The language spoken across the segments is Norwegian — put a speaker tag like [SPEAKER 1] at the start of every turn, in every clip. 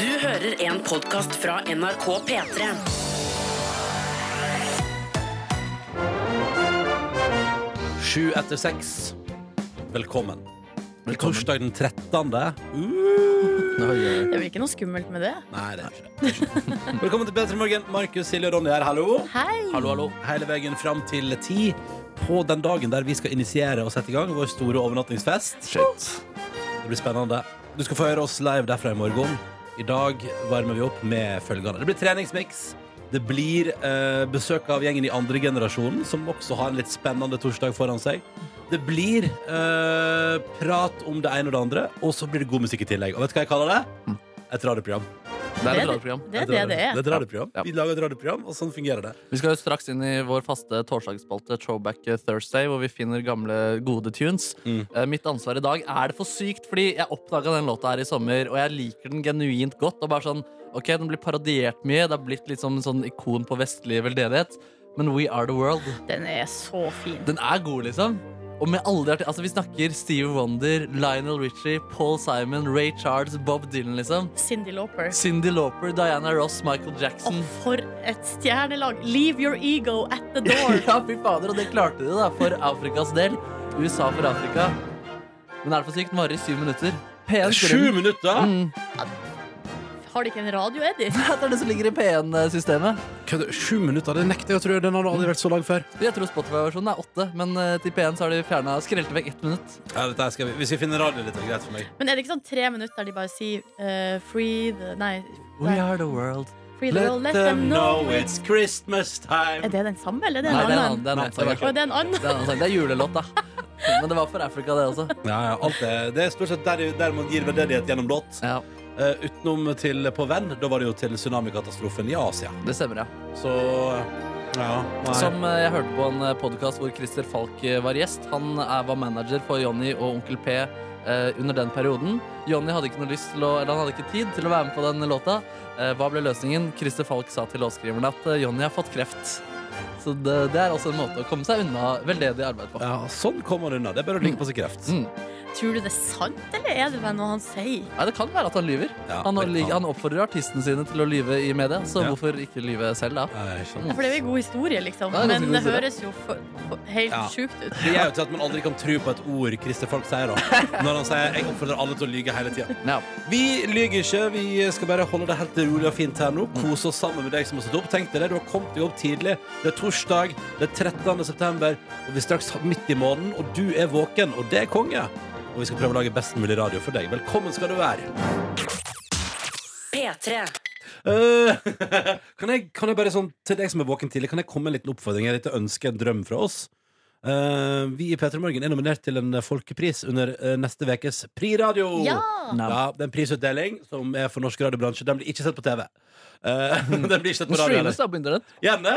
[SPEAKER 1] Du hører en podkast fra NRK P3.
[SPEAKER 2] Sju etter seks. Velkommen. Velkommen. Torsdag den 13. Uh.
[SPEAKER 3] Det blir ikke noe skummelt med det?
[SPEAKER 2] Nei, det er ikke det. det. er ikke det. Velkommen til P3 Morgen. Markus, Silje og Ronny her. Hallo.
[SPEAKER 3] Hei!
[SPEAKER 4] Hallo, hallo.
[SPEAKER 2] Hele veien fram til ti på den dagen der vi skal initiere og sette i gang vår store overnattingsfest.
[SPEAKER 4] Shit.
[SPEAKER 2] Det blir spennende. Du skal få høre oss live derfra i morgen. I dag varmer vi opp med følgende. Det blir treningsmiks. Det blir eh, besøk av gjengen i andre generasjonen, som også har en litt spennende torsdag foran seg. Det blir eh, prat om det ene og det andre, og så blir det god musikk i tillegg. Og vet du hva jeg kaller det? Et radioprogram.
[SPEAKER 4] Det er et radioprogram.
[SPEAKER 3] Det er det det er.
[SPEAKER 2] Det er et radioprogram.
[SPEAKER 4] Ja.
[SPEAKER 2] Vi lager et radioprogram, og sånn fungerer det.
[SPEAKER 4] Vi skal jo straks inn i vår faste torsdagsspalte Throwback Thursday, hvor vi finner gamle, gode tunes.
[SPEAKER 2] Mm.
[SPEAKER 4] Eh, Mitt ansvar i dag er det for sykt, fordi jeg oppdaga den låta her i sommer, og jeg liker den genuint godt. Og bare sånn, ok, Den blir parodiert mye, det har blitt litt som en sånn ikon på vestlig veldedighet. Men We Are The World,
[SPEAKER 3] Den er så fin.
[SPEAKER 4] den er god, liksom. Og med alle de altså Vi snakker Steve Wonder, Lionel Richie, Paul Simon, Ray Charles, Bob Dylan, liksom.
[SPEAKER 3] Cindy Lauper.
[SPEAKER 4] Cindy Lauper, Diana Ross, Michael
[SPEAKER 3] Jackson.
[SPEAKER 4] Jackson.
[SPEAKER 3] for et stjernelag! Leave your ego at the door.
[SPEAKER 4] Ja, fy fader, og det klarte de da, for Afrikas del. USA for Afrika. Men er det for sykt? Den varer i syv minutter. P1
[SPEAKER 2] Sju minutter!
[SPEAKER 4] Mm.
[SPEAKER 3] Har de ikke en radio, Eddie?
[SPEAKER 4] Det er det som ligger i P1-systemet.
[SPEAKER 2] Sju minutter? Det nekter jeg å tro. Den har aldri vært så lang før.
[SPEAKER 4] Jeg tror Spotify-versjonen er åtte, men eh, til P1 så har de fjerna skrelt vekk ett minutt.
[SPEAKER 2] Ja, dette skal vi. Hvis vi finner radio, litt, er det greit for meg.
[SPEAKER 3] Men er det ikke sånn tre minutter der de bare sier uh, free the Nei.
[SPEAKER 4] We are the world.
[SPEAKER 3] Let, let them know
[SPEAKER 2] it's Christmas time.
[SPEAKER 3] Er det den samme, eller er det
[SPEAKER 4] Nei,
[SPEAKER 3] en
[SPEAKER 4] en
[SPEAKER 3] annen?
[SPEAKER 4] Det er en annen sang.
[SPEAKER 2] det
[SPEAKER 3] er en annen?
[SPEAKER 4] Det er er julelåt, da. Men det var for Afrika, det også.
[SPEAKER 2] Ja, ja, alt det. det er stort sett der, der man gir veldedighet gjennom låt.
[SPEAKER 4] Ja,
[SPEAKER 2] Eh, utenom til På Venn. Da var det jo til tsunamikatastrofen i Asia.
[SPEAKER 4] Det stemmer, ja.
[SPEAKER 2] Så ja.
[SPEAKER 4] Som eh, jeg hørte på en podkast hvor Christer Falk eh, var gjest. Han var manager for Jonny og Onkel P eh, under den perioden. Jonny hadde ikke noe lyst til å, eller han hadde ikke tid til å være med på den låta. Eh, hva ble løsningen? Christer Falk sa til låtskriverne at eh, Jonny har fått kreft. Så det, det er også en måte å komme seg unna veldedig arbeid på.
[SPEAKER 2] ja, sånn kommer man unna. Det er bare å ligge på seg kreft.
[SPEAKER 4] Mm.
[SPEAKER 3] Tror du det er sant, eller er det bare noe han sier?
[SPEAKER 4] Nei, det kan være at han lyver.
[SPEAKER 2] Ja,
[SPEAKER 4] Han, han oppfordrer artistene sine til å lyve i media, så
[SPEAKER 2] Ja.
[SPEAKER 4] hvorfor ikke lyve selv, da?
[SPEAKER 2] Ja,
[SPEAKER 3] for det er jo en god historie, liksom.
[SPEAKER 4] Ja, det er
[SPEAKER 3] Men det høres jo for, for, helt
[SPEAKER 2] Ja.
[SPEAKER 3] sjukt ut.
[SPEAKER 2] Det gjør jo til at man aldri kan tro på et ord Christer Falk sier. da Når han sier 'jeg oppfordrer alle til å lyge hele tida'.
[SPEAKER 4] Ja.
[SPEAKER 2] Vi lyver ikke. Vi skal bare holde det helt rolig og fint her nå. Kose oss sammen med deg som har stått opp. Tenk deg det, Du har kommet deg opp tidlig. Det er torsdag, det er 13. september, og vi er straks midt i måneden, og du er våken, og det er konge. Og vi skal prøve å lage best mulig radio for deg. Velkommen skal du være.
[SPEAKER 1] P3.
[SPEAKER 2] Eh, kan, jeg, kan jeg bare sånn Til deg som er våken tidlig, kan jeg komme med en liten oppfordring? Et lite ønske, en drøm fra oss? Eh, vi i P3 Morgen er nominert til en folkepris under eh, neste ukes Priradio.
[SPEAKER 3] Ja!
[SPEAKER 2] Ja, det er en prisutdeling som er for norsk radiobransje. Den blir ikke sett på TV. Eh, den blir ikke sett på radio.
[SPEAKER 4] streames, da, på internett.
[SPEAKER 2] Gjerne!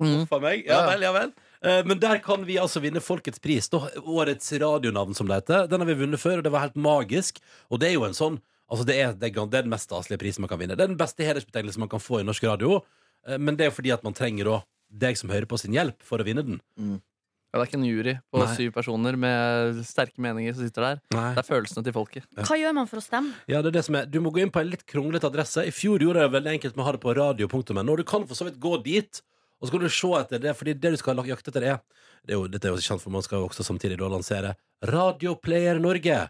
[SPEAKER 4] Mm.
[SPEAKER 2] Meg. Ja
[SPEAKER 4] Ja.
[SPEAKER 2] vel, ja vel. Eh, Men der kan vi altså vinne Folkets pris. Da, årets radionavn, som det heter. Den har vi vunnet før, og det var helt magisk. Og det er jo en sånn Altså det er, det er, den mest staselige prisen man kan vinne. Det er den beste hedersbetegnelsen man kan få i norsk radio. Eh, Men det er jo fordi at man trenger da deg som hører på sin hjelp for å vinne den.
[SPEAKER 4] Ja, det er ikke en jury på
[SPEAKER 2] Nei.
[SPEAKER 4] syv personer med sterke meninger som sitter der.
[SPEAKER 2] Nei.
[SPEAKER 4] Det er følelsene til folket.
[SPEAKER 3] Hva gjør man for å stemme?
[SPEAKER 2] Ja, det er det som er. Du må gå inn på en litt kronglete adresse. I fjor gjorde jeg det veldig enkelt med å ha det på radio.no. Du kan for så vidt gå dit, og så kan du se etter det. Fordi det du skal jakte etter, er, det er jo, Dette er jo kjent, for man skal jo også samtidig da lansere Radioplayer Norge.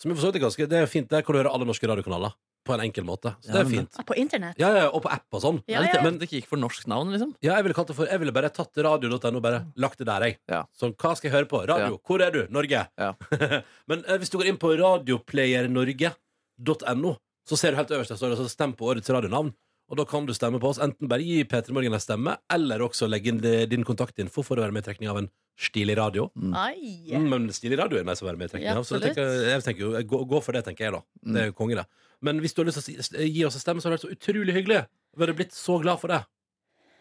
[SPEAKER 2] Som er for så vidt er ganske Det er fint. Der kan du høre alle norske radiokanaler på en enkel måte. Så det er fint.
[SPEAKER 3] Ja, På internett?
[SPEAKER 2] Ja, ja, Og på app og sånn.
[SPEAKER 3] Ja,
[SPEAKER 4] det
[SPEAKER 3] ja.
[SPEAKER 4] Men det gikk for norsk navn, liksom.
[SPEAKER 2] Ja, jeg ville kalt det for Jeg ville bare tatt radio.no og bare lagt det der, jeg.
[SPEAKER 4] Ja.
[SPEAKER 2] Sånn, hva skal jeg høre på? Radio.
[SPEAKER 4] Ja.
[SPEAKER 2] Hvor er du? Norge.
[SPEAKER 4] Ja.
[SPEAKER 2] Men eh, hvis du går inn på radioplayernorge.no, så ser du helt øverst der står det stem på årets radionavn. Og da kan du stemme på oss. Enten bare gi P3 Morgen en stemme, eller også legge inn din kontaktinfo for å være med i trekning av en stilig radio.
[SPEAKER 3] Ai.
[SPEAKER 2] Mm, men stilig radio er nice å være med i trekning
[SPEAKER 3] Ja,
[SPEAKER 2] av. Så
[SPEAKER 3] absolutt.
[SPEAKER 2] jeg tenker, jeg tenker jo, gå, gå for det, tenker jeg da. Det er jo konge, det. Men hvis du har lyst til å gi oss en stemme, så hadde det vært så utrolig hyggelig. Vi hadde blitt så glad for det.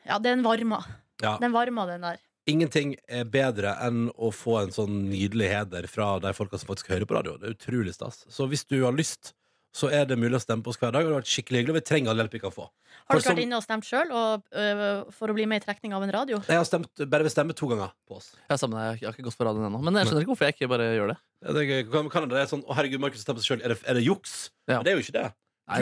[SPEAKER 3] Ja, den varma.
[SPEAKER 2] Ja.
[SPEAKER 3] Den varma, den der.
[SPEAKER 2] Ingenting er bedre enn å få en sånn nydelig heder fra de folka som faktisk hører på radio. Det er utrolig stas. Så hvis du har lyst, så er det mulig å stemme på oss hver dag. Og det har vært skikkelig hyggelig. og Vi trenger all hjelp vi kan få.
[SPEAKER 3] Har ikke vært inne og stemt sjøl for å bli med i trekning av en radio?
[SPEAKER 2] Jeg har stemt, bare ved stemme to ganger på oss.
[SPEAKER 4] Jeg, sammen, jeg har ikke gått på radioen ennå. Men jeg skjønner ikke hvorfor jeg ikke bare gjør det.
[SPEAKER 2] Ja, Det er, kan, kan det, det er sånn, å herregud, Markus stemmer seg sjøl. Er, det- er det juks?
[SPEAKER 4] Ja.
[SPEAKER 2] Men det er jo ikke det.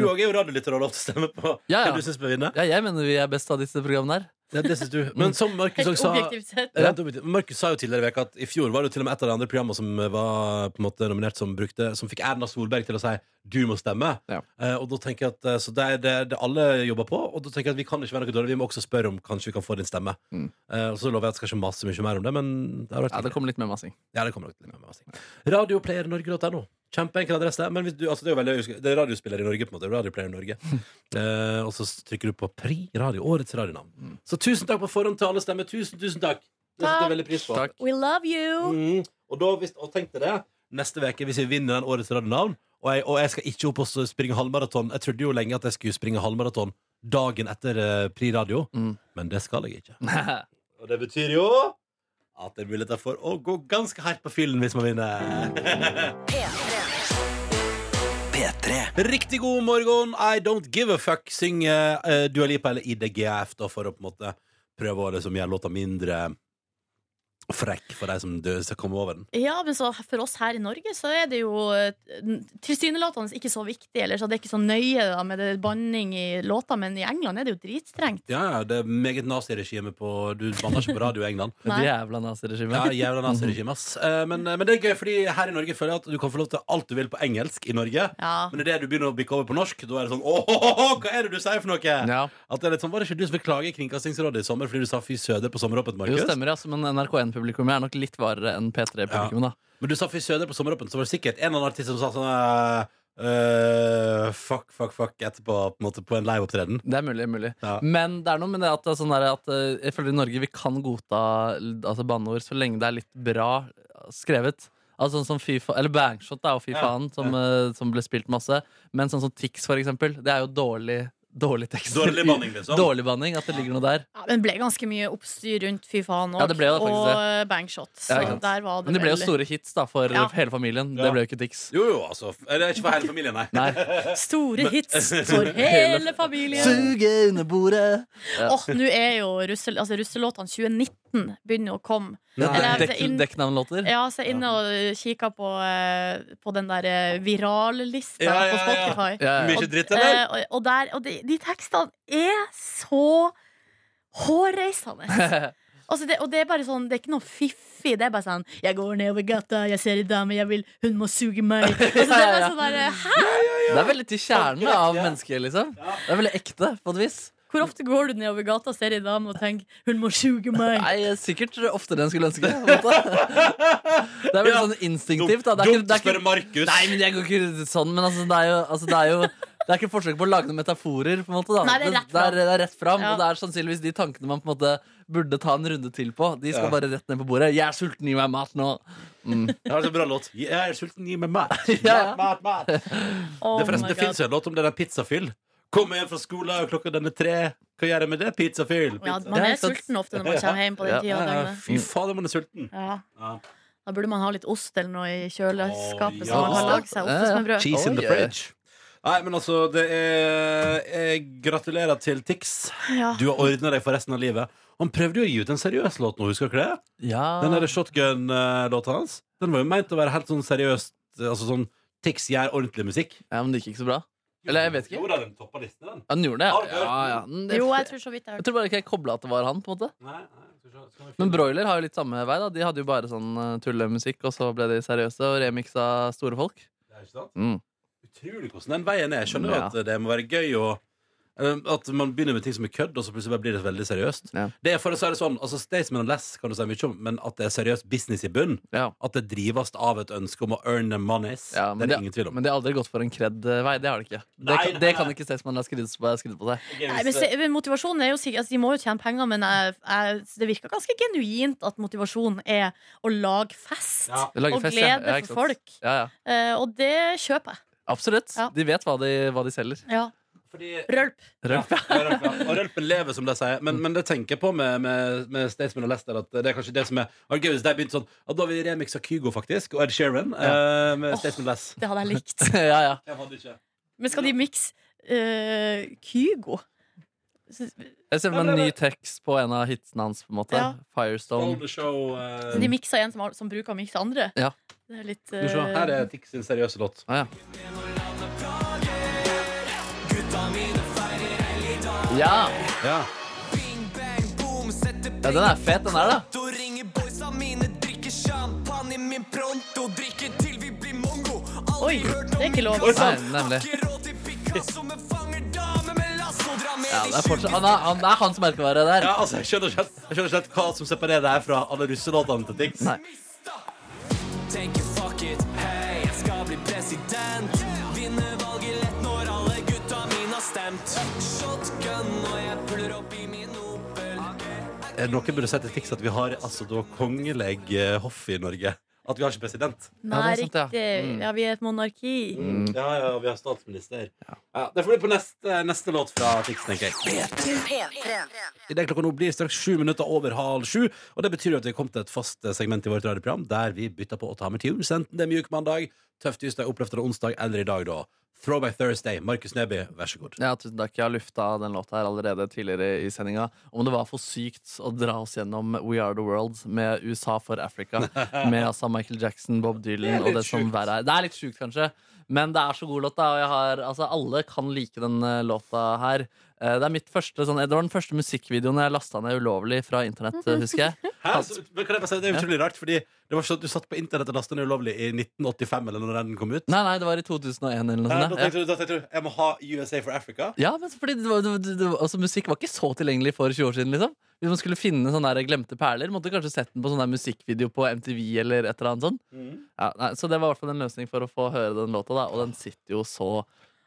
[SPEAKER 2] Du òg er jo radiolytter og har lov til å stemme på
[SPEAKER 4] Ja, ja.
[SPEAKER 2] hvem du syns bør vinne.
[SPEAKER 4] Ja, jeg mener vi er best av disse programmene her.
[SPEAKER 2] Ja, det synes du. Men som Markus også sa
[SPEAKER 3] objektivt sett.
[SPEAKER 2] Rent objektivt. Markus sa jo tidligere i veka at i fjor var det jo til og med et av de andre programmene som var på en måte nominert som brukte Som fikk Erna Solberg til å si 'du må stemme'.
[SPEAKER 4] Ja.
[SPEAKER 2] Eh, og da tenker jeg at eh, Så det er det, det alle jobber på, og da tenker jeg at vi kan ikke være noe dårlig. Vi må også spørre om kanskje vi kan få din stemme.
[SPEAKER 4] Mm.
[SPEAKER 2] Eh, og så lover jeg at jeg skal ikke mase mye mer om det, men det har vært
[SPEAKER 4] Ja, det kommer litt mer massing.
[SPEAKER 2] ja, det kommer litt mer masing. Radioplayernorge.no. Kjempeenkel adresse. Men hvis du, altså det, er veldig, det er radiospiller i Norge, på en måte. Radioplayer Norge. eh, og så trykker du på Pri Radio. Årets radionavn.
[SPEAKER 4] Mm.
[SPEAKER 2] Så tusen takk på forhånd til alle stemmer. Tusen, tusen takk. Det setter jeg veldig pris på.
[SPEAKER 4] Takk.
[SPEAKER 3] We love you.
[SPEAKER 2] Mm. Og, da, hvis, og tenk deg det. Neste uke, hvis vi vinner den årets radionavn, og jeg, og jeg skal ikke opp og springe halvmaraton Jeg trodde jo lenge at jeg skulle springe halvmaraton dagen etter uh, Pri Radio,
[SPEAKER 4] Mm.
[SPEAKER 2] men det skal jeg ikke. Og det betyr jo at det er muligheter for å gå ganske hardt på fyllen hvis man vinner. Riktig god morgen, I don't give a fuck, synger uh, Dua Lipa eller IDGF da, for å på en måte prøve å liksom, gjøre låta mindre frekk for de som dø, skal komme over den.
[SPEAKER 3] Ja, men så for oss her i Norge så er det jo eh, tilsynelatende ikke så viktig. Eller så det er ikke så nøye da, med det banning i låta, men i England er det jo dritstrengt.
[SPEAKER 2] Ja, ja, det er meget naziregime på Du banner ikke på radio i England.
[SPEAKER 4] Jævla naziregime.
[SPEAKER 2] Ja, jævla naziregime, ass. Eh, Men, men det er gøy, fordi her i Norge føler jeg at du kan få lov til alt du vil på engelsk i Norge.
[SPEAKER 3] Ja.
[SPEAKER 2] Men idet du begynner å bikke over på norsk, da er det sånn Åh, hva er det du sier for noe?
[SPEAKER 4] Ja.
[SPEAKER 2] At det er litt sånn, Var det ikke du som fikk klage i Kringkastingsrådet i sommer fordi du sa fy søder på sommeråpent,
[SPEAKER 4] Jo, stemmer, ja. Men NRK1-publikummet er nok litt varere enn P3-publikummet, da.
[SPEAKER 2] Men du sa fy søder på sommeråpen, så var det sikkert en eller annen artist som sa sånn eh, Fuck, fuck, fuck etterpå på en, måte, på en liveopptreden.
[SPEAKER 4] Det er mulig. mulig
[SPEAKER 2] Ja.
[SPEAKER 4] Men det er noe med det at, det er sånn der, at eh, jeg føler i Norge vi kan godta altså banneord så lenge det er litt bra skrevet. Altså sånn som fy fa Eller Bangshot er jo Fy
[SPEAKER 2] Ja,
[SPEAKER 4] faen, som, eh, som ble spilt masse. Men sånn som Tix, for eksempel, det er jo dårlig, dårlig tekst.
[SPEAKER 2] Dårlig banning, liksom.
[SPEAKER 4] Dårlig banning, at det ligger noe der.
[SPEAKER 3] Ja, men det ble ganske mye oppstyr rundt Fy faen og,
[SPEAKER 4] Ja,
[SPEAKER 3] og eh, Bangshot. Så
[SPEAKER 4] Ja,
[SPEAKER 3] der var det
[SPEAKER 4] Men det ble jo store hits da for
[SPEAKER 3] Ja.
[SPEAKER 4] hele familien.
[SPEAKER 2] Ja.
[SPEAKER 4] Det ble jo ikke tics.
[SPEAKER 2] Jo, jo, altså. Eller ikke for hele familien, nei.
[SPEAKER 4] Nei.
[SPEAKER 3] store hits for hele familien.
[SPEAKER 4] Suge under bordet.
[SPEAKER 3] Åh, nå er jo russel, altså, russelåtene 2019 begynner å komme.
[SPEAKER 2] Ja,
[SPEAKER 3] Eller,
[SPEAKER 4] Dekk-
[SPEAKER 3] altså, inn-
[SPEAKER 4] Dekknavnlåter.
[SPEAKER 3] Ja, så jeg er inne og kikker på, eh, på den der eh, virallista
[SPEAKER 2] Ja, ja,
[SPEAKER 3] på
[SPEAKER 2] ja.
[SPEAKER 3] Spotify.
[SPEAKER 4] Ja, ja.
[SPEAKER 2] Mye dritt, eller?
[SPEAKER 3] Eh, og, og, der, og de, de tekstene er så hårreisende. Altså det, og det er bare sånn, det er ikke noe fiffig. Det er bare sånn 'Jeg går nedover gata, jeg ser en dame, jeg vil, hun må suge meg'. Altså, det er bare sånn der, Hæ?
[SPEAKER 4] Det er veldig til kjernen av mennesket, liksom. Det er veldig ekte, på et vis.
[SPEAKER 3] Hvor ofte går du nedover gata og ser ei dame og tenker 'hun må suge meg'?
[SPEAKER 4] Nei, sikkert oftere enn jeg skulle ønske. Det er vel
[SPEAKER 2] Ja.
[SPEAKER 4] sånn instinktivt. Da. Det er
[SPEAKER 2] Dumt
[SPEAKER 4] det
[SPEAKER 2] å spørre Markus.
[SPEAKER 4] nei, men jeg går ikke sånn, men altså, det er jo, altså, det er jo det er ikke forsøk på å lage noen metaforer. På en måte, da.
[SPEAKER 3] Nei, det er rett
[SPEAKER 4] det, er,
[SPEAKER 3] fram.
[SPEAKER 4] det er rett fram
[SPEAKER 3] Ja.
[SPEAKER 4] Og det er sannsynligvis de tankene man på en måte burde ta en runde til på. De skal
[SPEAKER 2] Ja.
[SPEAKER 4] bare rett ned på bordet. 'Jeg er sulten, gi meg mat nå'. Mm.
[SPEAKER 2] Det er en bra låt. Jeg er sulten, gi meg mat.
[SPEAKER 4] Ja.
[SPEAKER 2] Mat, mat, mat.
[SPEAKER 3] Oh
[SPEAKER 2] Det, forresten, det fins en låt om det der pizzafyll. Kommer hjem fra skolen, og klokka den er tre. Hva gjør jeg med det? Pizzafyll.
[SPEAKER 3] Ja, man er sulten ofte når man kommer hjem på den tida
[SPEAKER 2] fy fader, man er sulten.
[SPEAKER 3] Ja. Da burde man ha litt ost eller noe i kjøleskapet,
[SPEAKER 2] Å,
[SPEAKER 3] så man kan lage seg ostesmørbrød.
[SPEAKER 2] Cheese in the fridge. Nei, men altså, det er Jeg gratulerer til Tix.
[SPEAKER 3] Ja.
[SPEAKER 2] Du har ordna deg for resten av livet. Han prøvde jo å gi ut en seriøs låt nå, husker dere det?
[SPEAKER 4] Ja.
[SPEAKER 2] Den derre Shotgun-låta hans. Den var jo meint å være helt sånn seriøst. Altså sånn Tix gjør ordentlig musikk.
[SPEAKER 4] ja, men det gikk ikke så bra. Eller jeg vet ikke.
[SPEAKER 2] Jo da, den toppa listen, den.
[SPEAKER 4] Han gjorde det, ja. ja, det-
[SPEAKER 3] Jo, jeg tror så vidt jeg
[SPEAKER 4] Jeg tror bare ikke jeg kobla at det var han. på en måte
[SPEAKER 2] Nei, nei, skal skal
[SPEAKER 4] Men Broiler har jo litt samme vei. da De hadde jo bare sånn uh, tullemusikk, og så ble de seriøse og remiksa store folk.
[SPEAKER 2] Det er ikke sant?
[SPEAKER 4] Mm.
[SPEAKER 2] Utrolig hvordan den veien er. Jeg skjønner
[SPEAKER 4] Ja.
[SPEAKER 2] at det må være gøy og eh, At man begynner med ting som er kødd, og så plutselig bare blir det veldig seriøst.
[SPEAKER 4] Ja.
[SPEAKER 2] Det er for å si det sånn, altså Staysman og Les kan du si mye om, men at det er seriøs business i bunn,
[SPEAKER 4] Ja.
[SPEAKER 2] at det drives av et ønske om å earn the monies,
[SPEAKER 4] Ja,
[SPEAKER 2] det er
[SPEAKER 4] det-
[SPEAKER 2] ingen tvil om.
[SPEAKER 4] Men det har aldri gått for en kred-vei. Det har det ikke. Det,
[SPEAKER 2] Nei,
[SPEAKER 4] kan,
[SPEAKER 2] nei,
[SPEAKER 4] det kan ikke Staysman Less skryte på, på seg.
[SPEAKER 3] Nei, men se, men motivasjonen er jo sikkert altså, De må jo tjene penger, men jeg, jeg, det virker ganske genuint at motivasjonen er å lage fest.
[SPEAKER 2] Ja.
[SPEAKER 3] Og
[SPEAKER 4] fest,
[SPEAKER 3] glede for folk.
[SPEAKER 4] Ja, ja.
[SPEAKER 3] Eh, og det kjøper jeg.
[SPEAKER 4] Absolutt.
[SPEAKER 3] Ja.
[SPEAKER 4] De vet hva de, hva de selger.
[SPEAKER 3] Ja.
[SPEAKER 2] Fordi
[SPEAKER 3] Rølp.
[SPEAKER 4] Rølp.
[SPEAKER 2] Ja, ja, rølp, ja. Og rølpen lever, som de sier. Men, men det tenker jeg på med, med, med Staysman og Lester. At det er kanskje det som er gøy hvis de begynte sånn Og Da har vi remixa Kygo, faktisk, og Ed Sheeran eh, med
[SPEAKER 3] oh,
[SPEAKER 2] Staysman Less.
[SPEAKER 3] Det hadde jeg likt.
[SPEAKER 4] ja, ja.
[SPEAKER 2] Jeg hadde ikke
[SPEAKER 3] Men skal de mikse uh, Kygo?
[SPEAKER 4] Jeg ser for meg en ny tekst på en av hitsene hans. på en måte
[SPEAKER 3] Ja.
[SPEAKER 4] Firestone.
[SPEAKER 2] show uh...
[SPEAKER 3] så de mikser en som, som bruker å mikse andre?
[SPEAKER 4] Ja.
[SPEAKER 3] Det er litt
[SPEAKER 2] Her
[SPEAKER 3] eh,
[SPEAKER 2] er Tix sin seriøse låt.
[SPEAKER 4] Ah, ja. Ja.
[SPEAKER 2] Ja.
[SPEAKER 4] ja, den er fet, den der, da.
[SPEAKER 3] Oi, det er ikke lov.
[SPEAKER 4] Nei, nemlig. Ja, det er fortsatt, han, er, han det er hans merkevare der.
[SPEAKER 2] Ja, altså, jeg skjønner ikke helt- jeg skjønner ikke helt hva som separerer det her fra alle russelåtene til Tix.
[SPEAKER 4] Nei.
[SPEAKER 2] Noen burde si til fiks at vi har altså, da kongelig eh, hoff i Norge. At vi har ikke president.
[SPEAKER 3] Nei,
[SPEAKER 4] Ja, er sant, ja.
[SPEAKER 3] riktig.
[SPEAKER 4] Mm.
[SPEAKER 3] Ja, vi er et monarki.
[SPEAKER 2] Ja, ja, vi har statsminister. Ja. det får bli på neste, neste låt fra Fiks, tenker jeg.
[SPEAKER 1] P3.
[SPEAKER 2] I det klokka nå blir straks sju minutter over halv sju. Og det betyr jo at vi har kommet til et fast eh, segment i vårt radioprogram der vi bytter på å ta med tunes. Enten det er mjuk mandag, tøff tirsdag, oppløftende onsdag eller i dag, da. Throwback Thursday. Markus Neby, vær så god.
[SPEAKER 4] Ja, tusen takk. Jeg har lufta den låta her allerede tidligere i sendinga. Om det var for sykt å dra oss gjennom We Are The World med USA for Africa. Med altså Michael Jackson, Bob Dylan og
[SPEAKER 2] det
[SPEAKER 4] det som verre er. Det er litt sjukt, kanskje. Men det er så god låt, da. Og jeg har, altså, alle kan like den eh, låta her. Eh, Det er mitt første sånn, Det var den første musikkvideoen jeg lasta ned ulovlig fra internett, eh, husker jeg.
[SPEAKER 2] Hæ? Så, men kan jeg bare si, det er utrolig rart, fordi det var sånn at du satt på internett og lasta ned ulovlig i 1985, eller når den kom ut.
[SPEAKER 4] Nei, nei, det var i 2001 eller noe
[SPEAKER 2] sånt. da.
[SPEAKER 4] Ja.
[SPEAKER 2] tenkte du, da tenkte du jeg må ha USA for Africa.
[SPEAKER 4] Ja, men fordi det var, det, det, altså, Musikk var ikke så tilgjengelig for 20 år siden. liksom Hvis man skulle finne sånne der glemte perler, måtte du kanskje sett den på sånn der musikkvideo på MTV. eller et eller annet sånt ja, nei, Så det var i hvert fall en løsning for å få høre den låta, da og den sitter jo så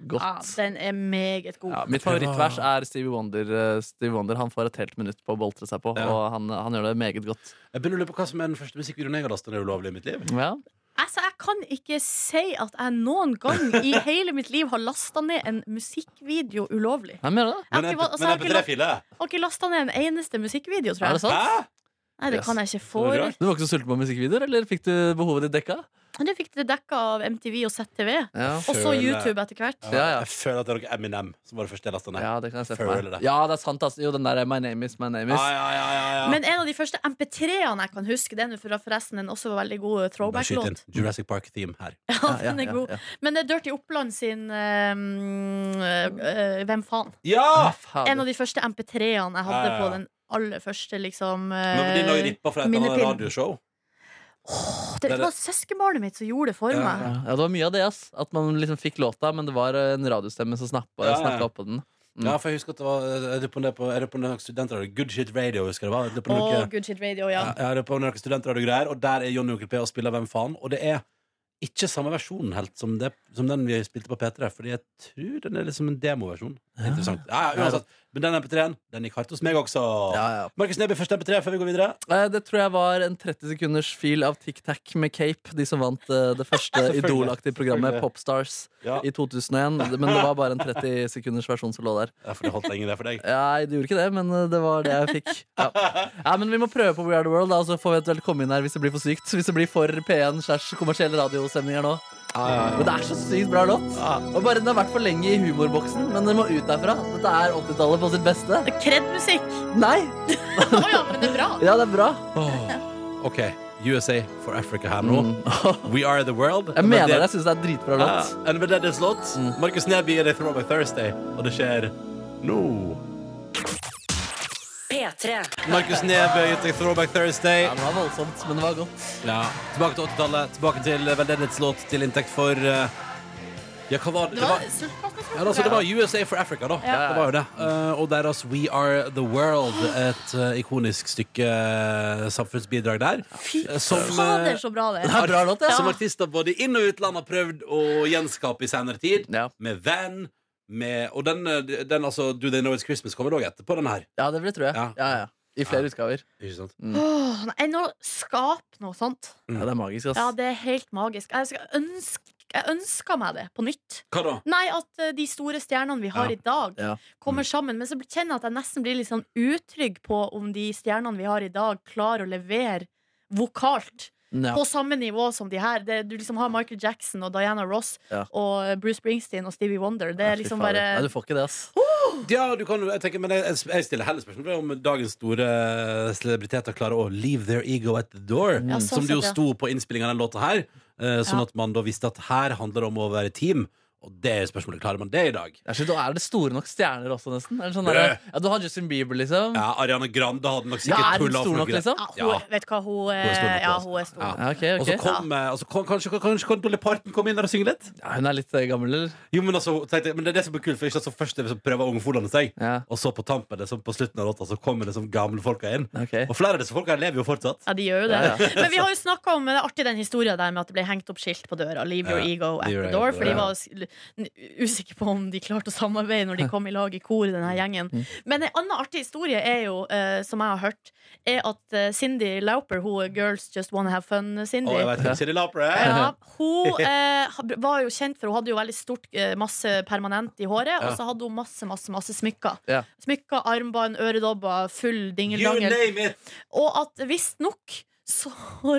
[SPEAKER 4] godt.
[SPEAKER 3] Ja, den er meget god.
[SPEAKER 4] Ja, mitt favorittvers er Stevie Wonder. eh, Stevie Wonder Han får et helt minutt på å boltre seg på,
[SPEAKER 2] Ja.
[SPEAKER 4] og han, han gjør det meget godt.
[SPEAKER 2] Jeg begynner å lure på hva som er den første musikkvideoen jeg har lastet ned ulovlig i mitt liv.
[SPEAKER 4] Ja,
[SPEAKER 3] Altså, jeg kan ikke si at jeg noen gang i hele mitt liv har lasta ned en musikkvideo ulovlig.
[SPEAKER 4] Hvem gjør det?
[SPEAKER 3] Jeg har ikke, altså, jeg har ikke, la-
[SPEAKER 2] MP3-file?
[SPEAKER 3] jeg har ikke lasta ned en eneste musikkvideo, tror jeg.
[SPEAKER 4] Er det sant?
[SPEAKER 2] Hæ?
[SPEAKER 3] Nei, det
[SPEAKER 4] Yes.
[SPEAKER 3] kan jeg ikke få.
[SPEAKER 4] Du var ikke så sulten på musikkvideoer, eller fikk du behovet ditt dekka?
[SPEAKER 3] Men Du fikk det dekka av MTV og ZTV.
[SPEAKER 4] Ja.
[SPEAKER 3] Og så
[SPEAKER 2] Føler-
[SPEAKER 3] YouTube etter hvert.
[SPEAKER 2] Ja,
[SPEAKER 4] Ja.
[SPEAKER 2] Jeg føler at det er noe Eminem som var det første jeg lasta ned.
[SPEAKER 4] ja, det kan jeg se for
[SPEAKER 2] Føler
[SPEAKER 4] meg.
[SPEAKER 2] det.
[SPEAKER 4] Ja, det er sant. Altså. Jo, den der My Name Is My Name Is.
[SPEAKER 2] Ja, ja, ja, ja, ja.
[SPEAKER 3] Men en av de første MP3-ene jeg kan huske, den er for- forresten en også veldig god
[SPEAKER 2] Bare skyt inn
[SPEAKER 3] throwback-låt.
[SPEAKER 2] Jurassic Park-theme her.
[SPEAKER 3] Ja,
[SPEAKER 4] Ja,
[SPEAKER 3] den er
[SPEAKER 4] ja,
[SPEAKER 3] god.
[SPEAKER 4] ja.
[SPEAKER 3] Men det er Dirty Oppland sin ehm, eh, Hvem faen?
[SPEAKER 2] Ja!
[SPEAKER 4] Fader.
[SPEAKER 3] En av de første MP3-ene jeg hadde
[SPEAKER 2] Ja, ja, ja.
[SPEAKER 3] på den aller første, liksom
[SPEAKER 2] Nå blir det noe
[SPEAKER 3] eh,
[SPEAKER 2] rippa fra et eller annet
[SPEAKER 3] minnepinn.
[SPEAKER 2] radioshow.
[SPEAKER 3] Det var søskenbarnet mitt som gjorde det for
[SPEAKER 2] Ja,
[SPEAKER 3] meg.
[SPEAKER 4] Ja, ja, det var mye av det. ass At man liksom fikk låta, men det var en radiostemme som snappa,
[SPEAKER 2] Ja, ja.
[SPEAKER 4] oppå den. Mm.
[SPEAKER 2] Ja, for jeg husker at det var Er lurer på det er på, på det er noen studentradio. Good Shit Radio, husker jeg det var. På
[SPEAKER 3] Og
[SPEAKER 2] noe,
[SPEAKER 3] Good Shit Radio,
[SPEAKER 2] ja,
[SPEAKER 3] ja.
[SPEAKER 2] jeg lurer på er noen studentradio-greier, og der er Johnny Onkel P og spiller Hvem faen? Og det er ikke samme versjon helt som, det, som den vi spilte på P3, Fordi jeg tror den er liksom en demoversjon. Interessant. Ja, ja, uansett. Men den MP3-en, den gikk hardt hos meg også.
[SPEAKER 4] Ja, ja.
[SPEAKER 2] Markus Neby, første MP3 før vi går videre.
[SPEAKER 4] Eh, Det tror jeg var en 30 sekunders fil av Tic Tac med Cape. De som vant eh, det første idolaktige programmet Popstars
[SPEAKER 2] Ja.
[SPEAKER 4] i 2001. Men det var bare en 30 sekunders versjon som lå der.
[SPEAKER 2] Ja, for det holdt lenge, det for deg.
[SPEAKER 4] Nei, det gjorde ikke det, men eh, det var det jeg fikk. Ja. ja, Men vi må prøve på We Are The World, da, så får vi eventuelt komme inn her hvis det blir for sykt. Hvis det blir for P1 slash kommersielle radiostemninger nå. Men det er så sykt bra låt. Og bare Den har vært for lenge i humorboksen, men den må ut derfra. Dette er 80-tallet på sitt beste.
[SPEAKER 3] Det er Kred-musikk!
[SPEAKER 4] Nei!
[SPEAKER 3] Å ja, men det er bra.
[SPEAKER 4] Ja, det er bra.
[SPEAKER 2] Oh, OK. USA for Africa her nå.
[SPEAKER 4] Mm.
[SPEAKER 2] We are the world.
[SPEAKER 4] Jeg mener
[SPEAKER 2] det.
[SPEAKER 4] det. Jeg syns det er dritbra
[SPEAKER 2] and
[SPEAKER 4] låt.
[SPEAKER 2] en is låt.
[SPEAKER 4] Mm.
[SPEAKER 2] Markus Neby er i Throwback Thursday, og det skjer nå.
[SPEAKER 1] P3.
[SPEAKER 2] Markus Neby gitt deg Throwback Thursday.
[SPEAKER 4] Ja, det var voldsomt, men det var godt.
[SPEAKER 2] Ja. Tilbake til 80-tallet, tilbake til veldedighetslåt til inntekt for uh, Ja, hva var det?
[SPEAKER 3] Det
[SPEAKER 2] Det
[SPEAKER 3] var
[SPEAKER 2] ja, altså, det var USA for Africa, da.
[SPEAKER 3] Ja.
[SPEAKER 2] Det var jo det. Uh, og deres We Are The World, et uh, ikonisk stykke eh, samfunnsbidrag der.
[SPEAKER 3] Fy
[SPEAKER 2] Eh, som, eh,
[SPEAKER 3] fader, så bra det er.
[SPEAKER 4] er bra låt, ja.
[SPEAKER 2] Som artister både inn- og utland har prøvd å gjenskape i senere tid.
[SPEAKER 4] Ja.
[SPEAKER 2] Med Van. Med, og den, eh, den altså, Do They Know It's Christmas kommer òg etterpå, den her.
[SPEAKER 4] ja, det vil jeg tro. jeg.
[SPEAKER 2] Ja.
[SPEAKER 4] Ja, ja. I flere utgaver.
[SPEAKER 2] Ikke sant?
[SPEAKER 3] Åh, nei, nå skap noe sånt.
[SPEAKER 4] Ja, det er magisk, ass.
[SPEAKER 3] Ja, det er helt magisk. Jeg, skal ønske, jeg ønsker meg det på nytt.
[SPEAKER 2] Hva da?
[SPEAKER 3] Nei, at eh, de store stjernene vi har
[SPEAKER 2] Ja.
[SPEAKER 3] i dag,
[SPEAKER 4] Ja.
[SPEAKER 3] kommer sammen. Men så kjenner jeg at jeg nesten blir litt sånn utrygg på om de stjernene vi har i dag, klarer å levere vokalt.
[SPEAKER 4] Ja.
[SPEAKER 3] På samme nivå som de her. Det, du liksom har Michael Jackson og Diana Ross
[SPEAKER 4] Ja.
[SPEAKER 3] og Bruce Springsteen og Stevie Wonder. Det er
[SPEAKER 4] ja,
[SPEAKER 3] liksom bare
[SPEAKER 4] Nei, du får ikke det, ass.
[SPEAKER 2] Ja, du kan, jeg tenker, men jeg, jeg stiller heller spørsmål om dagens store celebriteter klarer å leave their ego at the door.
[SPEAKER 3] Ja, sånn
[SPEAKER 2] som det jo sto på innspillinga av den låta her. eh, sånn at man da visste at her handler det om å være team. Og det er spørsmålet, klarer man det i dag?
[SPEAKER 4] Jeg synes, er det store nok stjerner også, nesten? Eller sånn der, ja, du har Justin Bieber, liksom. Ja,
[SPEAKER 2] Ja, Ariana Grande hadde nok sikkert
[SPEAKER 4] er
[SPEAKER 2] sikkert
[SPEAKER 4] hun stor nok, liksom?
[SPEAKER 3] Ja, hun, Vet du hva, hun,
[SPEAKER 2] er stor nok,
[SPEAKER 3] eh, ja,
[SPEAKER 2] altså.
[SPEAKER 3] hun er stor.
[SPEAKER 2] Ja.
[SPEAKER 3] nok.
[SPEAKER 4] okay.
[SPEAKER 2] Og så kom, eh, altså, kom, kanskje, kanskje kan Dolly Parton komme inn der og synge litt?
[SPEAKER 4] ja, Hun er litt eh, gammel, eller?
[SPEAKER 2] Jo, men, altså, tenkte, men det er det som er kult, for ikke altså, først er det så prøver ungfolene seg,
[SPEAKER 4] Ja,
[SPEAKER 2] og så på tampen, det er sånn på slutten av låta, så kommer det som gamle folka inn.
[SPEAKER 4] Okay.
[SPEAKER 2] Og flere av disse folka lever jo fortsatt.
[SPEAKER 3] Ja, de gjør jo det.
[SPEAKER 4] Ja,
[SPEAKER 3] Men vi har jo snakka om det er artig den historien der med at det ble hengt opp skilt på døra. Leave your
[SPEAKER 2] Ja,
[SPEAKER 3] ego at the door. For de
[SPEAKER 2] ja.
[SPEAKER 3] var usikre på om de klarte å samarbeide når de kom i lag i kor, denne gjengen.
[SPEAKER 2] Mm.
[SPEAKER 3] Men en annen artig historie er jo, eh, som jeg har hørt, er at eh, Cindy Lauper, hun er Girls Just Wanna Have Fun-Cindy
[SPEAKER 2] Og jeg vet ikke, Cindy Lauper er
[SPEAKER 3] ja, hun eh, ha- var jo kjent for Hun hadde jo veldig stort eh, masse permanent i håret, og så hadde hun masse masse, masse smykker.
[SPEAKER 4] Ja.
[SPEAKER 3] Smykker, armbånd, øredobber, full
[SPEAKER 2] You
[SPEAKER 3] dingeldangel.
[SPEAKER 2] name it!
[SPEAKER 3] Og at visstnok så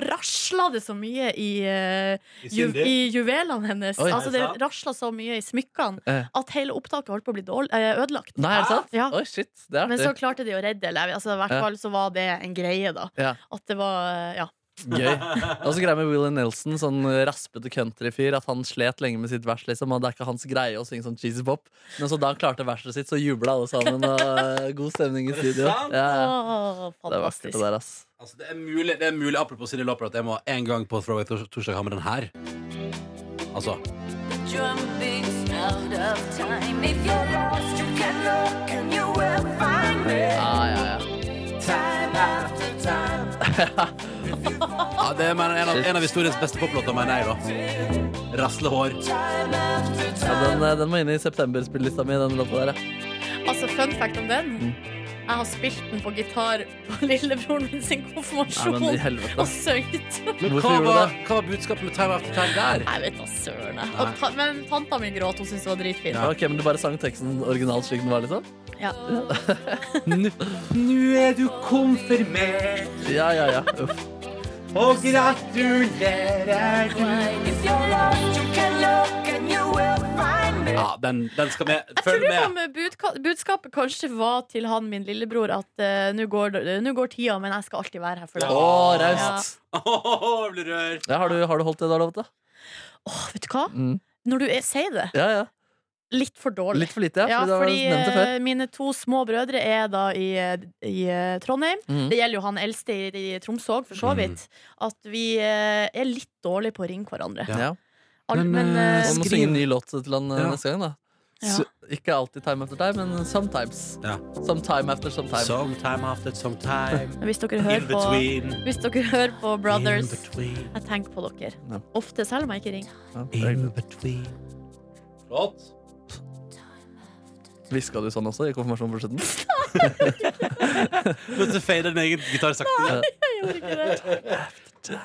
[SPEAKER 3] rasla det så mye i, uh,
[SPEAKER 2] I
[SPEAKER 3] ju, i juvelene hennes.
[SPEAKER 4] Oi.
[SPEAKER 3] altså Det rasla så mye i smykkene
[SPEAKER 4] Eh.
[SPEAKER 3] at hele opptaket holdt på å bli dårlig, eh, ødelagt.
[SPEAKER 4] Nei, er det sant?
[SPEAKER 3] Ja.
[SPEAKER 4] Oi, shit, det er
[SPEAKER 3] Men så klarte de å redde det. Altså, I hvert fall så var det en greie, da.
[SPEAKER 4] Ja.
[SPEAKER 3] At det var eh, Ja.
[SPEAKER 4] Gøy. Og så greia med Willie Nelson, sånn raspete countryfyr, at han slet lenge med sitt vers. liksom Og Det er ikke hans greie å synge sånn cheesy pop. Men så da han klarte verset sitt, så jubla alle sammen. Og eh, god stemning i studio. Ja, ja.
[SPEAKER 3] Åh,
[SPEAKER 4] Det er vakkert, det der, ass.
[SPEAKER 2] Altså, det, er mulig, det er mulig, apropos Cindy Lauper, at jeg må en gang på Throwaway torsdag ha med den her. Altså
[SPEAKER 4] Ja, ja, ja.
[SPEAKER 2] ja, Det er men, en, av, en av historiens beste poplåter, mener jeg, da. Rasle hår.
[SPEAKER 4] ja den, eh, den må inn i september-spillelista mi, den låta der. Ja.
[SPEAKER 3] Altså, fun fact om den.
[SPEAKER 4] Mm.
[SPEAKER 3] Jeg har spilt den på gitar på lillebroren min sin
[SPEAKER 4] Nei,
[SPEAKER 3] konfirmasjon.
[SPEAKER 4] men i helvete.
[SPEAKER 3] og sunget.
[SPEAKER 2] Men
[SPEAKER 4] Hvorfor
[SPEAKER 2] hva
[SPEAKER 4] gjorde du
[SPEAKER 2] var, hva var budskapet med Time After Time der?
[SPEAKER 3] Jeg vet da søren. jeg. Og ta, men tanta mi gråt. Hun syntes det var dritfint.
[SPEAKER 2] Ja.
[SPEAKER 4] Ok, Men du bare sang teksten originalt slik den var, liksom?
[SPEAKER 3] Ja.
[SPEAKER 2] Nå er du konfirmert,
[SPEAKER 4] Ja, ja, ja. Uff.
[SPEAKER 2] Og gratulerer Ja, den, den skal vi
[SPEAKER 3] Jeg
[SPEAKER 2] med.
[SPEAKER 3] Jeg tror
[SPEAKER 2] med.
[SPEAKER 3] om budka- budskapet kanskje var til han min lillebror at uh, nå går, går tida, men jeg skal alltid være her for
[SPEAKER 4] Å,
[SPEAKER 3] deg.
[SPEAKER 4] raust.
[SPEAKER 2] Åh, jeg blir rørt.
[SPEAKER 4] Ja, har, du, har du holdt det du har lovet, da?
[SPEAKER 3] Åh, vet du hva?
[SPEAKER 4] Mm.
[SPEAKER 3] Når du er, sier det,
[SPEAKER 4] Ja, ja.
[SPEAKER 3] Litt for dårlig.
[SPEAKER 4] Litt for lite, ja.
[SPEAKER 3] Ja,
[SPEAKER 4] Fordi
[SPEAKER 3] eh, mine to små brødre er da i, i eh, Trondheim.
[SPEAKER 4] Mm.
[SPEAKER 3] Det gjelder jo han eldste i, i Tromsø òg, for så vidt. At vi eh, er litt dårlige på å ringe hverandre.
[SPEAKER 2] Ja.
[SPEAKER 4] Ja.
[SPEAKER 3] Al-
[SPEAKER 2] Men,
[SPEAKER 3] men, uh,
[SPEAKER 4] Man må synge en ny låt til han
[SPEAKER 2] Ja.
[SPEAKER 4] neste gang, da.
[SPEAKER 3] Ja.
[SPEAKER 4] Så, ikke alltid time after time, men sometimes.
[SPEAKER 2] Ja.
[SPEAKER 4] Sometime after sometime.
[SPEAKER 2] Sometime after sometime.
[SPEAKER 3] hvis dere hører på. Hvis dere hører på Brothers, jeg tenker på dere.
[SPEAKER 4] Ja.
[SPEAKER 3] Ofte, selv om jeg ikke ringer.
[SPEAKER 4] Ja, er
[SPEAKER 2] In between. Flott.
[SPEAKER 4] Hviska du sånn også i konfirmasjonen på slutten?
[SPEAKER 2] Men så fader din egen gitar sakte.
[SPEAKER 3] Jeg gjorde ikke det.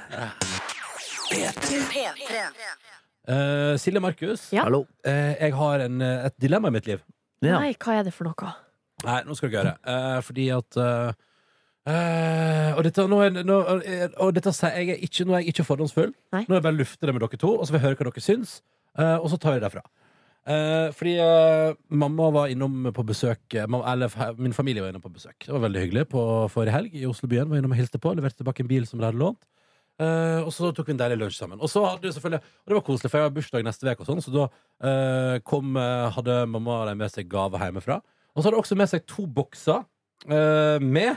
[SPEAKER 2] Uh, Silje Markus,
[SPEAKER 3] Ja.
[SPEAKER 4] Hallo.
[SPEAKER 2] eh, jeg har en, eh, et dilemma i mitt liv.
[SPEAKER 4] Ja.
[SPEAKER 3] Nei, hva er det for noe?
[SPEAKER 2] Nei, nå skal du høre. Uh, fordi at eh, eh, og, dette, nå er, nå, eh, og dette sier jeg er ikke, nå er jeg ikke fordomsfull.
[SPEAKER 3] Nei.
[SPEAKER 2] Nå er jeg bare lufter det med dere to, og så vil jeg høre hva dere syns. eh, og så tar jeg det derfra. Eh, fordi eh, mamma var innom på besøk eh, mamma, Eller fa- min familie var innom på besøk. Det var veldig hyggelig på forrige helg i Oslobyen. Var innom og hilste på, leverte tilbake en bil som de hadde lånt. Eh, og så tok vi en deilig lunsj sammen. Og så hadde selvfølgelig Og det var koselig, for jeg har bursdag neste uke, og sånn, så da eh, kom, eh, hadde mamma og de med seg gave hjemmefra. Og så hadde hun også med seg to bokser eh, med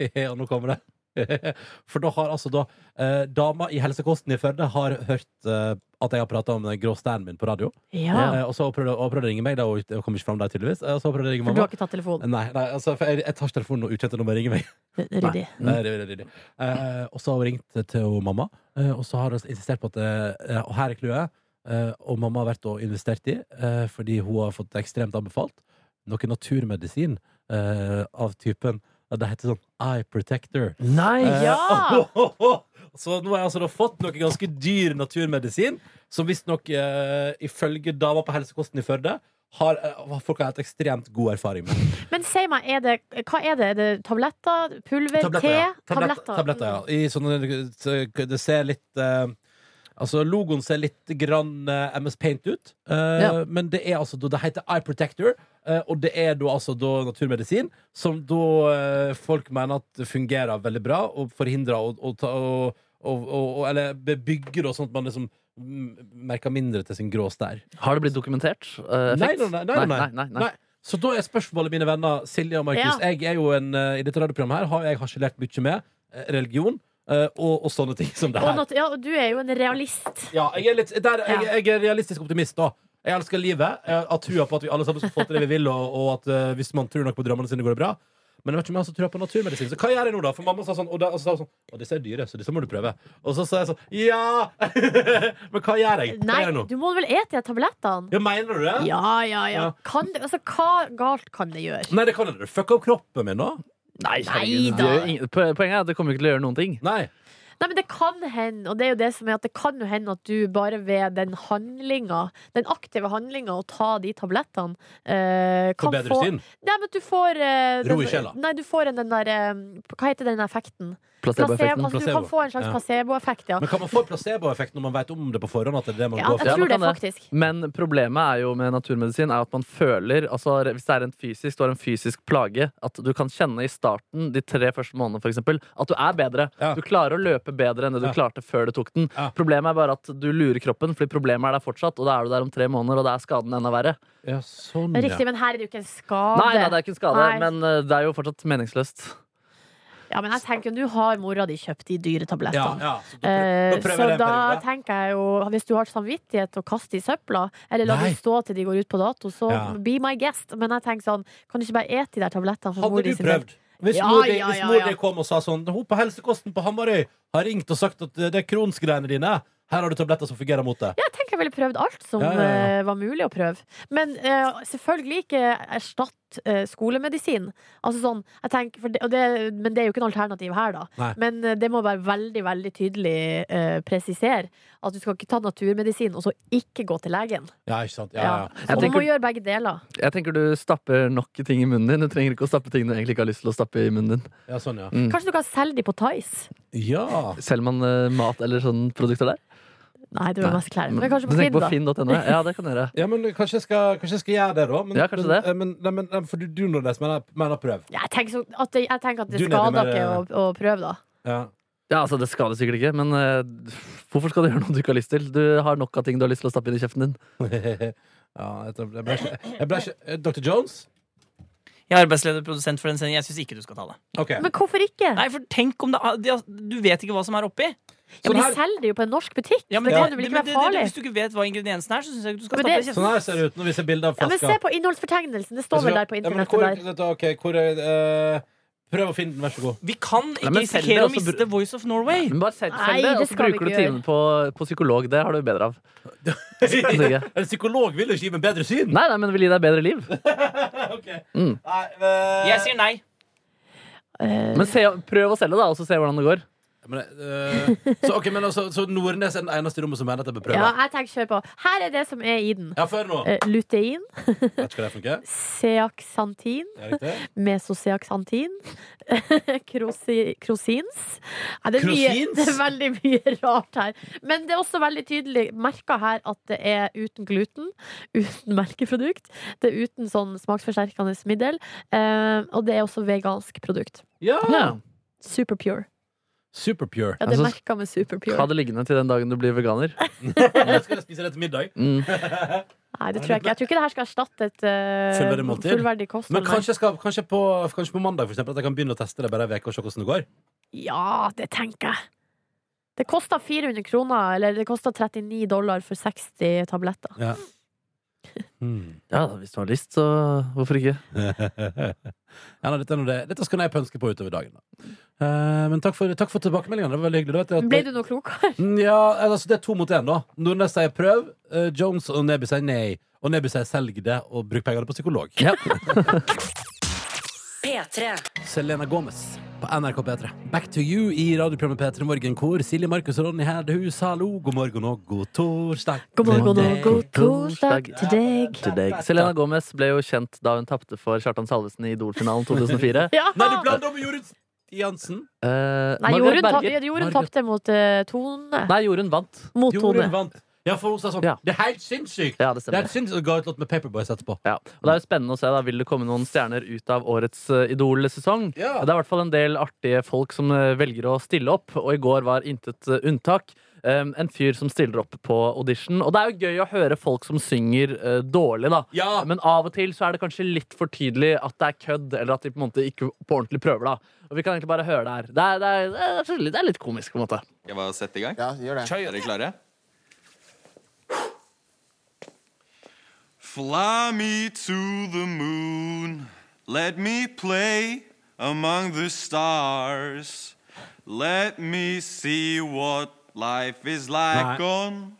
[SPEAKER 2] Og nå kommer det. For da har altså da eh, dama i Helsekosten i Førde har hørt eh, at jeg har prata om den grå stæren min på radio.
[SPEAKER 3] Ja,
[SPEAKER 2] Eh, og så prøvde hun å- ringe meg, da, og hun kom ikke fram der, tydeligvis. Eh, Og så prøvde å ringe
[SPEAKER 3] For du
[SPEAKER 2] mamma.
[SPEAKER 3] har ikke tatt telefonen?
[SPEAKER 2] Nei, nei altså, for jeg, jeg tar ikke telefonen når ukjente nummer ringer meg.
[SPEAKER 3] Ryddig.
[SPEAKER 2] Nei, det er ryddig. Eh, og så har hun ringt til hun mamma, eh, og så har hun insistert på at eh, Og her er clouet. Eh, og mamma har vært og investert i, eh, fordi hun har fått ekstremt anbefalt noe naturmedisin eh, av typen Det heter sånn Eye Protector.
[SPEAKER 4] Nei!
[SPEAKER 2] Eh,
[SPEAKER 3] Ja!
[SPEAKER 2] Så nå har jeg altså da fått noe ganske dyr naturmedisin, som visstnok, uh, ifølge dama på helsekosten i Førde, har, eh, folk har hatt ekstremt god erfaring med.
[SPEAKER 3] Men si meg, er det, hva er det? Er det tabletter? Pulver?
[SPEAKER 2] Tabletter,
[SPEAKER 3] te?
[SPEAKER 2] ja. Tabletter, tabletter, ja. I sånne, det ser litt eh, Altså, logoen ser litt grann eh, MS Paint ut. eh,
[SPEAKER 4] Ja.
[SPEAKER 2] Men det er altså da- Det heter Eye Protector, eh, og det er da altså da naturmedisin som da eh, folk mener at det fungerer veldig bra, og forhindrer å, ta- og, og, og, og Eller bebygger og sånn at man liksom merker mindre til sin grå stær.
[SPEAKER 4] Har det blitt dokumentert? eh,
[SPEAKER 2] Nei,
[SPEAKER 4] effekt?
[SPEAKER 2] nei, nei, nei, nei,
[SPEAKER 4] nei.
[SPEAKER 2] Så da er spørsmålet, mine venner Silje og Markus.
[SPEAKER 3] Ja.
[SPEAKER 2] Jeg er jo en, eh, I dette radioprogrammet her har jeg harselert mye med eh, religion og, og sånne ting som det
[SPEAKER 3] Og
[SPEAKER 2] her.
[SPEAKER 3] nat- ja, og du er jo en realist.
[SPEAKER 2] Ja, jeg er, litt, der, jeg, jeg er realistisk optimist, da. Jeg elsker livet. Jeg har trua på at vi alle sammen skal få til det vi vil, og, og at uh, hvis man tror nok på drømmene sine, går det bra. Men jeg vet ikke om jeg har så trua på naturmedisin. Så hva gjør jeg nå, da? For mamma sa sånn, og, da, og så sa hun sånn Å, disse er dyre, så disse må du prøve. Og så sa jeg sånn Ja! Men hva gjør jeg? Hva
[SPEAKER 3] Nei,
[SPEAKER 2] gjør jeg nå?
[SPEAKER 3] du må vel ete de tablettene?
[SPEAKER 2] Ja, mener du det?
[SPEAKER 3] Ja, ja, ja.
[SPEAKER 2] Ja.
[SPEAKER 3] Kan altså, hva galt kan det gjøre?
[SPEAKER 2] Nei, det kan det. Fucke opp kroppen min, da.
[SPEAKER 4] Nei,
[SPEAKER 3] Nei da.
[SPEAKER 4] Poenget er at det kommer ikke til å gjøre noen ting.
[SPEAKER 2] Nei.
[SPEAKER 3] Nei, men det kan hende, og det er jo det som er at det kan jo hende at du bare ved den handlinga, den aktive handlinga å ta de tablettene, eh, kan
[SPEAKER 2] bedre
[SPEAKER 3] få. Nei, men du får eh,
[SPEAKER 2] Ro i sjela.
[SPEAKER 3] Nei, du får en den der eh, Hva heter den effekten?
[SPEAKER 4] Placeboeffekten.
[SPEAKER 3] Placebo, altså, du kan få en slags
[SPEAKER 2] Ja.
[SPEAKER 3] placeboeffekt, ja.
[SPEAKER 2] Men kan man få placeboeffekt når man vet om det på forhånd? At det er det man
[SPEAKER 3] Ja,
[SPEAKER 2] går
[SPEAKER 3] jeg tror det, faktisk.
[SPEAKER 4] Men problemet er jo med naturmedisin er at man føler altså Hvis det er en fysisk, en fysisk plage, at du kan kjenne i starten, de tre første månedene eksempel, at du er bedre.
[SPEAKER 2] Ja.
[SPEAKER 4] Du klarer å løpe bedre enn det du
[SPEAKER 2] Ja.
[SPEAKER 4] klarte før du tok den.
[SPEAKER 2] Ja.
[SPEAKER 4] Problemet er bare at du lurer kroppen, fordi problemet er der fortsatt, og da er du der om tre måneder, og da er skaden enda verre.
[SPEAKER 2] Ja, sånn,
[SPEAKER 3] Riktig, men her er det jo ikke en skade.
[SPEAKER 4] Nei, nei, det er ikke en skade,
[SPEAKER 3] Nei.
[SPEAKER 4] men eh, det er jo fortsatt meningsløst.
[SPEAKER 3] Ja, men jeg tenker, nå har mora di kjøpt de dyre tablettene.
[SPEAKER 2] ja, så da, prøv,
[SPEAKER 3] Eh,
[SPEAKER 2] da prøver
[SPEAKER 3] så
[SPEAKER 2] jeg en
[SPEAKER 3] da
[SPEAKER 2] periode.
[SPEAKER 3] tenker jeg jo Hvis du har samvittighet til å kaste i søpla, eller la
[SPEAKER 2] Nei.
[SPEAKER 3] dem stå til de går ut på dato, så
[SPEAKER 2] Ja.
[SPEAKER 3] be my guest. Men jeg tenker sånn, kan du ikke bare ete de der tablettene? for mor
[SPEAKER 2] Hadde
[SPEAKER 3] di
[SPEAKER 2] du
[SPEAKER 3] sin del?
[SPEAKER 2] prøvd? Hvis
[SPEAKER 3] Ja,
[SPEAKER 2] mor di
[SPEAKER 3] ja,
[SPEAKER 2] hvis
[SPEAKER 3] ja,
[SPEAKER 2] mor di
[SPEAKER 3] ja.
[SPEAKER 2] kom og sa sånn Hun på helsekosten på Hamarøy har ringt og sagt at det er kronsgreiene dine. Her har du tabletter som fungerer mot det.
[SPEAKER 3] Ja, jeg tenker jeg ville prøvd alt som
[SPEAKER 2] Ja, ja, ja.
[SPEAKER 3] eh, var mulig å prøve. Men uh, selvfølgelig ikke erstatt uh, skolemedisin. Altså sånn, jeg tenker, for det, og det, men det er jo ikke noe alternativ her, da.
[SPEAKER 2] Nei.
[SPEAKER 3] Men uh, det må være veldig veldig tydelig presisere at du skal ikke ta naturmedisin og så ikke gå til legen.
[SPEAKER 2] Ja, ikke sant? Ja,
[SPEAKER 3] Ja. Og du må gjøre begge deler.
[SPEAKER 4] Jeg tenker du stapper nok ting i munnen din. Du trenger ikke å stappe ting du egentlig ikke har lyst til å stappe i munnen din.
[SPEAKER 2] ja sånn, ja.
[SPEAKER 4] Mm.
[SPEAKER 3] Kanskje du kan selge de på Tice?
[SPEAKER 2] Ja.
[SPEAKER 4] Selger man uh, mat eller sånne produkter der?
[SPEAKER 3] Nei, det var mest klær. Men kanskje
[SPEAKER 4] Du
[SPEAKER 3] på Finn,
[SPEAKER 4] på
[SPEAKER 3] da.
[SPEAKER 4] Finn. Ja, det kan gjøre.
[SPEAKER 2] ja, men kanskje jeg, skal, kanskje jeg skal gjøre det, da. Men,
[SPEAKER 4] Ja, kanskje det.
[SPEAKER 2] Men, nei, men, nei, for du, du Nordnes, mener, mener prøv.
[SPEAKER 3] Ja, jeg, tenker så, at det, jeg tenker at det
[SPEAKER 2] Du
[SPEAKER 3] skader
[SPEAKER 2] med
[SPEAKER 3] ikke å, å prøve, da.
[SPEAKER 2] Ja.
[SPEAKER 4] Ja, altså Det skader sikkert ikke, men uh, hvorfor skal du gjøre noe du ikke har lyst til? Du har nok av ting du har lyst til å stappe inn i kjeften din.
[SPEAKER 2] ja jeg, ble ikke, jeg ble ikke eh, Dr. Jones?
[SPEAKER 5] Jeg er arbeidsleder og produsent for den sendingen. Jeg syns ikke du skal ta det.
[SPEAKER 2] Okay.
[SPEAKER 3] Men hvorfor ikke?
[SPEAKER 5] Nei, for tenk om det Du vet ikke hva som er oppi.
[SPEAKER 3] Ja, men de selger det jo på en norsk butikk.
[SPEAKER 5] Ja, men
[SPEAKER 3] det
[SPEAKER 5] det-
[SPEAKER 3] kan jo vel ikke være
[SPEAKER 5] det- det-
[SPEAKER 3] farlig?
[SPEAKER 5] Hvis du ikke vet hva ingrediensene er, så syns jeg ikke du skal
[SPEAKER 3] Ja,
[SPEAKER 5] stappe
[SPEAKER 3] det-
[SPEAKER 5] det
[SPEAKER 2] Sånn her ser det ut når vi ser bilde av
[SPEAKER 3] Ja, men. Se på innholdsfortegnelsen. Det står
[SPEAKER 2] Altså,
[SPEAKER 3] vel der på
[SPEAKER 2] ja, men
[SPEAKER 3] internettet
[SPEAKER 2] hvor,
[SPEAKER 3] der.
[SPEAKER 2] dette, ok, hvor er eh, Prøv å finne den, vær så god.
[SPEAKER 5] Vi kan ikke
[SPEAKER 4] Nei, men
[SPEAKER 5] risikere å
[SPEAKER 4] og så
[SPEAKER 5] miste Voice of Norway.
[SPEAKER 4] Men bare send
[SPEAKER 3] Nei,
[SPEAKER 4] det,
[SPEAKER 3] det
[SPEAKER 4] og så
[SPEAKER 3] skal vi
[SPEAKER 4] bruker du
[SPEAKER 3] ikke
[SPEAKER 4] timen på, på psykolog. Det har du bedre av. jeg.
[SPEAKER 2] En psykolog vil jo ikke gi meg bedre syn!
[SPEAKER 4] Nei, nei, men vil gi deg bedre liv.
[SPEAKER 2] Ok.
[SPEAKER 4] Mm.
[SPEAKER 2] Nei, eh,
[SPEAKER 5] Jeg sier nei.
[SPEAKER 3] Eh,
[SPEAKER 4] Men se, prøv å selge, da, og så se hvordan det går.
[SPEAKER 2] Men, uh, så, ok, men altså, så Nordnes er den eneste i rommet som mener at jeg bør prøve?
[SPEAKER 3] ja, jeg tenker kjør på. Her er det som er i den.
[SPEAKER 2] Ja, før nå.
[SPEAKER 3] Eh, lutein,
[SPEAKER 2] Seaxantin.
[SPEAKER 3] mesoseaksantin, krosi, krosins Ja, det, er mye, det er veldig mye rart her. Men det er også veldig tydelig merka her at det er uten gluten, uten melkeprodukt. Det er uten sånn smaksforsterkende middel. Uh, og det er også vegansk produkt.
[SPEAKER 2] Ja!
[SPEAKER 4] Ja.
[SPEAKER 3] Superpure.
[SPEAKER 2] Superpure.
[SPEAKER 3] Ja, det
[SPEAKER 4] Altså,
[SPEAKER 3] merka med superpure.
[SPEAKER 4] Ha det liggende til den dagen du blir veganer.
[SPEAKER 2] Jeg skal spise det til middag.
[SPEAKER 4] Mm.
[SPEAKER 3] Nei, det tror jeg ikke. Jeg tror ikke det her skal erstatte et uh,
[SPEAKER 2] Fullverdig
[SPEAKER 3] fullverdig kosthold.
[SPEAKER 2] Men kanskje, skal, kanskje, på, kanskje på mandag for eksempel, at jeg kan begynne å teste det bare en uke og se hvordan det går?
[SPEAKER 3] Ja, det tenker jeg. Det koster 400 kroner, eller det koster 39 dollar for 60 tabletter.
[SPEAKER 2] Ja. Hmm.
[SPEAKER 4] Ja, hvis du har lyst, så hvorfor ikke?
[SPEAKER 2] ja, nei, dette, er noe det. dette skal jeg pønske på utover dagen. Da. Uh, men takk for, takk for tilbakemeldingene. Det var veldig hyggelig. Du vet at-
[SPEAKER 3] Ble du noe klokere?
[SPEAKER 2] Mm, Ja, altså Det er to mot én, da. Nordnes sier prøv, uh, Jones og Neby sier nei. Og Neby sier selg det og bruk pengene på psykolog.
[SPEAKER 4] Ja.
[SPEAKER 1] P3.
[SPEAKER 2] Selena Gomez på NRK P3. Back to you i radioprogrammet P3 Morgen, hvor Silje, Markus og Ronny Herdehus, hallo, god morgen og god torsdag.
[SPEAKER 3] God morgen og god torsdag til deg.
[SPEAKER 4] Til deg. Selena Gomez ble jo kjent da hun tapte for Kjartan Salvesen i Idol-finalen 2004.
[SPEAKER 3] Ja!
[SPEAKER 2] Nei, du blander om Jorunn Stiansen.
[SPEAKER 4] Eh,
[SPEAKER 3] Nei, Jorunn, ta, Jorunn tapte mot uh, Tone.
[SPEAKER 4] Nei, Jorunn vant.
[SPEAKER 3] Mot Tone.
[SPEAKER 2] Vant. Ja, for hun sa sånn
[SPEAKER 4] Ja.
[SPEAKER 2] Det er helt sinnssykt!
[SPEAKER 4] Ja, det
[SPEAKER 2] Det er helt sinnssykt Og ga ut låt med Paperboys etterpå.
[SPEAKER 4] Ja. Og det er jo spennende å se. da Vil det komme noen stjerner ut av årets eh, Idol-sesong?
[SPEAKER 2] Ja.
[SPEAKER 4] Det er i hvert fall en del artige folk som eh, velger å stille opp, og i går var intet eh, unntak. um, en fyr som stiller opp på audition. Og det er jo gøy å høre folk som synger eh, dårlig, da.
[SPEAKER 2] Ja.
[SPEAKER 4] Men av og til så er det kanskje litt for tydelig at det er kødd, eller at de på en måte ikke på ordentlig prøver. da Og vi kan egentlig bare høre det her. Det er, det er, det er, litt- det er litt komisk, på en måte.
[SPEAKER 6] Skal jeg bare sette i gang?
[SPEAKER 7] Ja, gjør det.
[SPEAKER 6] Er dere klare? Fly me to the moon, let me play among the stars. Let me see what life is like
[SPEAKER 2] Nei.
[SPEAKER 6] on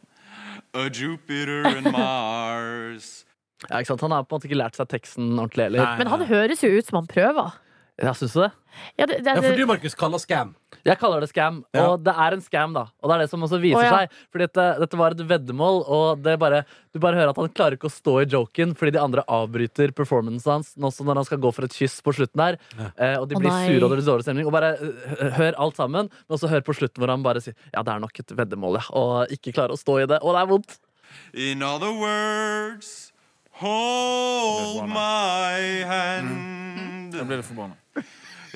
[SPEAKER 6] a Jupiter and Mars.
[SPEAKER 4] Ja, ikke sant? Han har på en måte ikke lært seg teksten ordentlig heller.
[SPEAKER 3] Men han høres jo ut som han prøver.
[SPEAKER 4] Ja, syns du det?
[SPEAKER 3] Ja, det, det,
[SPEAKER 2] Ja, for du, Markus, kaller scam.
[SPEAKER 4] Jeg kaller det scam,
[SPEAKER 2] Ja.
[SPEAKER 4] og det er en scam, da. Og det er det som også viser
[SPEAKER 3] oh, ja.
[SPEAKER 4] seg. Fordi dette, dette var et veddemål, og det bare, du bare hører at han klarer ikke å stå i joken fordi de andre avbryter performancen hans nå også når han skal gå for et kyss på slutten der. Eh, og de blir
[SPEAKER 3] oh,
[SPEAKER 4] sure, og det blir dårlig stemning. Og bare eh, hør alt sammen, men også hør på slutten hvor han bare sier ja, det er nok et veddemål, ja. Og ikke klarer å stå i det. Og det er vondt.
[SPEAKER 6] In other words, hold my hand.
[SPEAKER 7] Da blir du forbanna.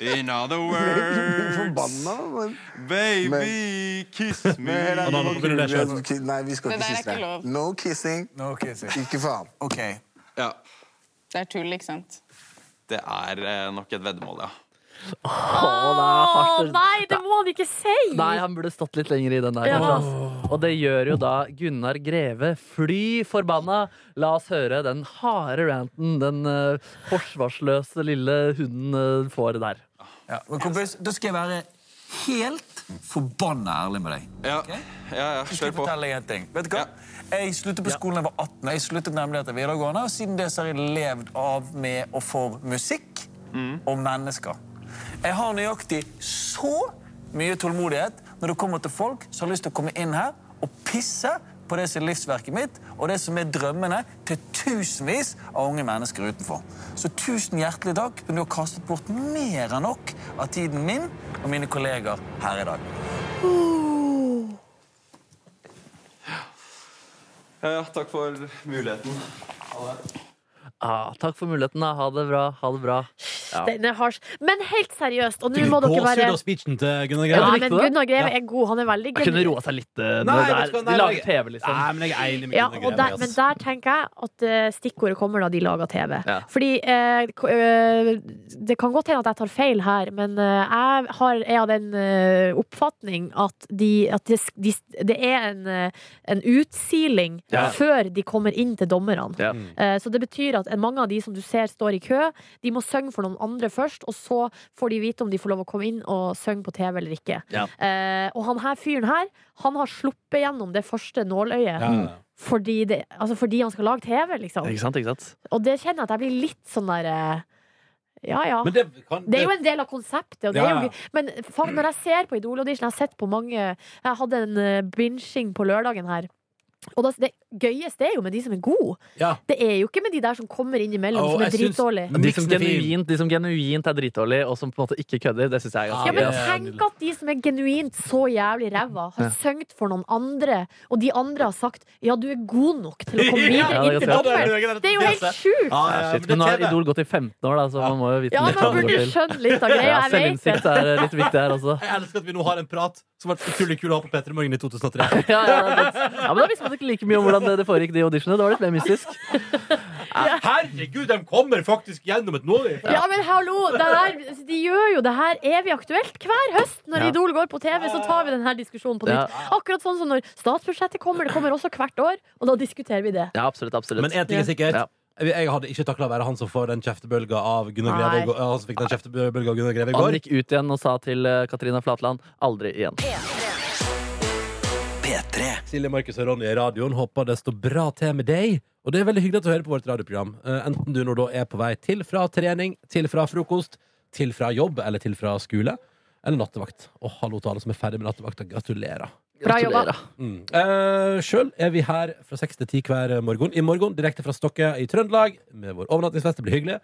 [SPEAKER 6] In other words,
[SPEAKER 7] Forbanna? men-
[SPEAKER 6] baby, kiss me.
[SPEAKER 2] Og da må det selv.
[SPEAKER 7] Nei, vi skal
[SPEAKER 8] Det
[SPEAKER 7] ikke
[SPEAKER 8] er
[SPEAKER 7] kysse
[SPEAKER 8] ikke
[SPEAKER 7] deg.
[SPEAKER 8] lov.
[SPEAKER 7] No kissing.
[SPEAKER 9] No kissing.
[SPEAKER 7] Ikke faen.
[SPEAKER 9] OK.
[SPEAKER 6] Ja,
[SPEAKER 8] Det er tull, ikke sant?
[SPEAKER 6] det er eh, nok et veddemål, ja.
[SPEAKER 4] Å, det er hardt.
[SPEAKER 3] nei, det må han ikke si!
[SPEAKER 4] Nei, han burde stått litt lenger i den der.
[SPEAKER 3] Ja.
[SPEAKER 4] Og det gjør jo da Gunnar Greve fly forbanna. La oss høre den harde ranten den uh, forsvarsløse lille hunden uh, får der.
[SPEAKER 9] Ja. Men kompis, da skal jeg være helt forbanna ærlig med deg.
[SPEAKER 6] Ja,
[SPEAKER 9] Ok?
[SPEAKER 6] ja, ja kjør på.
[SPEAKER 9] fortelle deg en ting. Vet du hva? Jeg sluttet på skolen da jeg var 18. Jeg sluttet nemlig etter videregående, og siden det så har jeg levd av med og for musikk og mennesker. Jeg har nøyaktig så mye tålmodighet når det kommer til folk som har lyst til å komme inn her og pisse på det som er livsverket mitt, og det som er drømmene til tusenvis av unge mennesker utenfor. Så tusen hjertelig takk, men du har kastet bort mer enn nok av tiden min og mine kolleger her i dag.
[SPEAKER 6] Ja, takk for muligheten.
[SPEAKER 4] Ah, takk for muligheten. da. Ha det bra. Ha det bra. Ja.
[SPEAKER 3] Den er harsh. Men helt seriøst, og nå må dere
[SPEAKER 2] gåsehud og speechen til Gunnar Greve.
[SPEAKER 4] Ja,
[SPEAKER 3] men? Gunnar Greve er god. Han er veldig
[SPEAKER 4] gøy. kunne roa seg litt eh,
[SPEAKER 2] Nei,
[SPEAKER 4] de lager TV, liksom.
[SPEAKER 2] Nei, men jeg er enig med
[SPEAKER 3] Ja,
[SPEAKER 2] Gunnar
[SPEAKER 3] Greve. der, men der tenker jeg at eh, stikkordet kommer da de lager TV.
[SPEAKER 4] Ja.
[SPEAKER 3] Fordi eh, eh, Det kan godt hende at jeg tar feil her, men jeg har, er av den oppfatning at, de, at det, de, det er en, en utsiling
[SPEAKER 4] Ja.
[SPEAKER 3] før de kommer inn til dommerne.
[SPEAKER 4] Ja.
[SPEAKER 3] Eh, Så det betyr at mange av de som du ser står i kø, de må synge for noen andre først, og så får de vite om de får lov å komme inn og synge på TV eller ikke.
[SPEAKER 4] Ja.
[SPEAKER 3] Eh, og han her fyren her, han har sluppet gjennom det første nåløyet.
[SPEAKER 2] Ja, ja.
[SPEAKER 3] Fordi, det, altså fordi han skal lage TV, liksom.
[SPEAKER 4] Ikke sant? ikke sant?
[SPEAKER 3] Og det kjenner jeg at jeg blir litt sånn der eh, Ja, ja.
[SPEAKER 2] Men det kan
[SPEAKER 3] Det er jo en del av konseptet. Og det er
[SPEAKER 2] Ja,
[SPEAKER 3] jo, men når jeg ser på Idol-audition, jeg har sett på mange Jeg hadde en eh, binging på lørdagen her. Og det gøyeste er jo med de som er gode.
[SPEAKER 2] Ja.
[SPEAKER 3] Det er jo ikke med de der som kommer innimellom,
[SPEAKER 2] Å,
[SPEAKER 3] som er dritdårlige.
[SPEAKER 4] De de som genuint er dritdårlige, og som på en måte ikke kødder, det syns jeg er
[SPEAKER 3] Ja,
[SPEAKER 4] ganske
[SPEAKER 2] Ja, Men
[SPEAKER 3] tenk at de som er genuint så jævlig ræva, har
[SPEAKER 4] Ja.
[SPEAKER 3] sunget for noen andre, og de andre har sagt 'ja, du er god nok til å komme videre
[SPEAKER 4] Ja,
[SPEAKER 3] inn til
[SPEAKER 4] toppen'.
[SPEAKER 3] dommeren'. Det er jo helt sjukt!
[SPEAKER 2] Ja,
[SPEAKER 4] Ja,
[SPEAKER 2] ja, men
[SPEAKER 4] men nå har Idol gått i 15 år, da, så man må jo vite
[SPEAKER 3] Ja,
[SPEAKER 4] litt
[SPEAKER 3] man burde skjønne litt av greia.
[SPEAKER 4] Selvinnsikt er litt viktig her også.
[SPEAKER 2] Jeg elsker at vi nå har en prat som har vært utrolig kul å ha på P3 Morgen i 2003.
[SPEAKER 4] Ja, ja, det, ja, men Da visste man ikke like mye om hvordan det, det foregikk, de auditionene. Det var litt mer mystisk.
[SPEAKER 2] Herregud, de kommer faktisk gjennom et nåløye!
[SPEAKER 3] Ja, men hallo! Det her, de gjør jo det her evig aktuelt hver høst. Når
[SPEAKER 4] Ja.
[SPEAKER 3] Idol går på TV, så tar vi denne diskusjonen på
[SPEAKER 4] Ja.
[SPEAKER 3] nytt. Akkurat sånn som når statsbudsjettet kommer. Det kommer også hvert år, og da diskuterer vi det.
[SPEAKER 4] Ja, absolutt. absolutt.
[SPEAKER 2] Men én ting er sikkert.
[SPEAKER 4] Ja.
[SPEAKER 2] Jeg hadde ikke takla å være han som får den kjeftebølga av Gunnar Greve. Han som fikk den kjeftebølga av Gunnar Greve i
[SPEAKER 4] Han gikk ut igjen og sa til Katrina Flatland aldri igjen.
[SPEAKER 2] Silje, Markus og Ronny i radioen. Håper det står bra til med deg. Og det er veldig hyggelig at du hører på vårt radioprogram. Eh, Enten du når da er på vei til fra trening, til fra frokost, til fra jobb eller til fra skole. Eller nattevakt. Og hallo til alle som er ferdig med nattevakta. Gratulerer.
[SPEAKER 3] Bra jobba.
[SPEAKER 2] Mm. Uh, Sjøl er vi her fra seks til ti hver morgen. I morgen direkte fra Stokke i Trøndelag med vår overnattingsfest. Det blir hyggelig.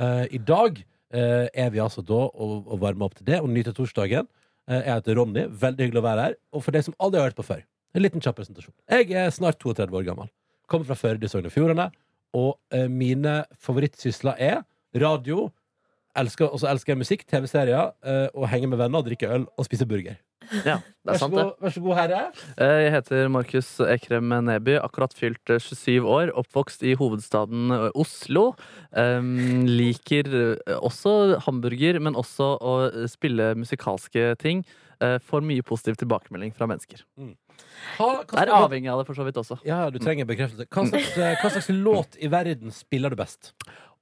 [SPEAKER 2] Eh, I dag eh, er vi altså da og, og varmer opp til det og nyter torsdagen. Eh, jeg heter Ronny. Veldig hyggelig å være her. Og for deg som aldri har hørt på før, en liten kjapp presentasjon. Jeg er snart 32 år gammel. Kommer fra Førde i Sogn og Fjordane. Og eh, mine favorittsysler er radio. Elsker, og så elsker jeg musikk, TV-serier, eh, og henge med venner, drikke øl og spise burger.
[SPEAKER 4] Ja, det
[SPEAKER 2] Vær
[SPEAKER 4] er
[SPEAKER 2] så
[SPEAKER 4] sant, det.
[SPEAKER 2] god, vær så god herre.
[SPEAKER 4] Eh, Jeg heter Markus Ekrem Neby, akkurat fylt eh, 27 år, oppvokst i hovedstaden eh, Oslo. Um, liker eh, også hamburger, men også å eh, spille musikalske ting. Eh, Får mye positiv tilbakemelding fra mennesker.
[SPEAKER 2] Ha, hva
[SPEAKER 4] Er avhengig av det, for så vidt også.
[SPEAKER 2] Ja, du trenger bekreftelse. Hva slags, eh, hva slags låt i verden spiller du best?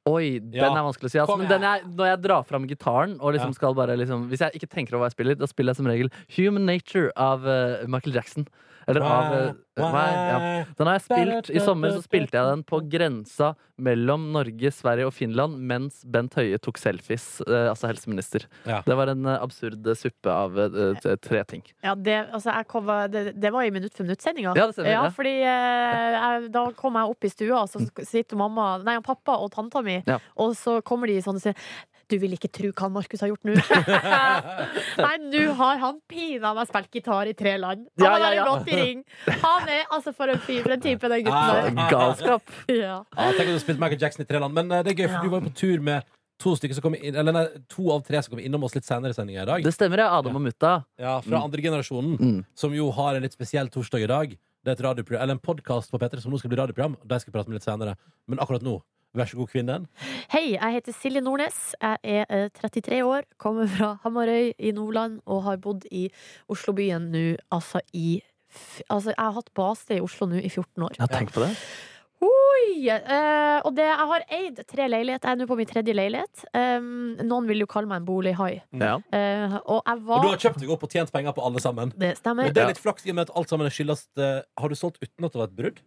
[SPEAKER 4] Oi, den
[SPEAKER 2] Ja.
[SPEAKER 4] er vanskelig å si. Altså, men den er, når jeg drar fram gitaren og liksom
[SPEAKER 2] Ja.
[SPEAKER 4] skal bare liksom, Hvis jeg ikke tenker over hva jeg spiller, da spiller jeg som regel Human Nature av uh, Michael Jackson. Eller av eh, er- ja. Den har jeg spilt I sommer så spilte jeg den på grensa mellom Norge, Sverige og Finland mens Bent Høie tok selfies, eh, altså helseminister.
[SPEAKER 2] Ja.
[SPEAKER 4] Det var en eh, absurd suppe av eh, tre ting.
[SPEAKER 3] Ja, det, altså, jeg kom, det, det var i Minutt for minutt-sendinga.
[SPEAKER 4] Ja,
[SPEAKER 3] Ja,
[SPEAKER 4] ja.
[SPEAKER 3] fordi eh, jeg, Da kom jeg opp i stua, og så sitter mamma, nei, pappa og tanta mi,
[SPEAKER 4] Ja.
[SPEAKER 3] og så kommer de sånn og sier du vil ikke tro hva Markus har gjort nå. Nei, nå har han pina meg spilt gitar i tre land. Han
[SPEAKER 4] Ja,
[SPEAKER 3] har
[SPEAKER 4] ja,
[SPEAKER 3] bare
[SPEAKER 4] ja.
[SPEAKER 3] gått i ring. Han er altså for en fyr, for en type, den gutten
[SPEAKER 2] Ah,
[SPEAKER 3] der.
[SPEAKER 4] Galskap!
[SPEAKER 3] Ja.
[SPEAKER 2] Ja, tenk at du spilte Michael Jackson i tre land. Men eh, det er gøy, for
[SPEAKER 3] Ja.
[SPEAKER 2] du var jo på tur med to som inn, eller nei, to av tre som kommer innom oss litt senere i sendinga i dag.
[SPEAKER 4] Det stemmer, ja. Adam og mutta.
[SPEAKER 2] Ja, Fra andre generasjonen,
[SPEAKER 4] Mm.
[SPEAKER 2] som jo har en litt spesiell torsdag i dag. Det er et radioprogram, eller en podkast på P3 som nå skal bli radioprogram. Og de skal prate med litt senere. Men akkurat nå, vær så god, kvinnen.
[SPEAKER 3] Hei, jeg heter Silje Nordnes. Jeg er eh, 33 år, kommer fra Hamarøy i Nordland og har bodd i Oslobyen nå altså i Altså, jeg har hatt base i Oslo nå i 14 år.
[SPEAKER 4] Ja, tenk på det.
[SPEAKER 3] Oi! Uh, og det, jeg har eid tre leiligheter. Jeg er nå på min tredje leilighet. Um, noen vil jo kalle meg en bolighai.
[SPEAKER 4] Ja.
[SPEAKER 3] Uh, og jeg
[SPEAKER 2] Og du har kjøpt deg opp og tjent penger på alle sammen.
[SPEAKER 3] Det stemmer.
[SPEAKER 2] Men det er litt flaks i og med at alt sammen er skyldes uh, Har du solgt uten at det var et brudd?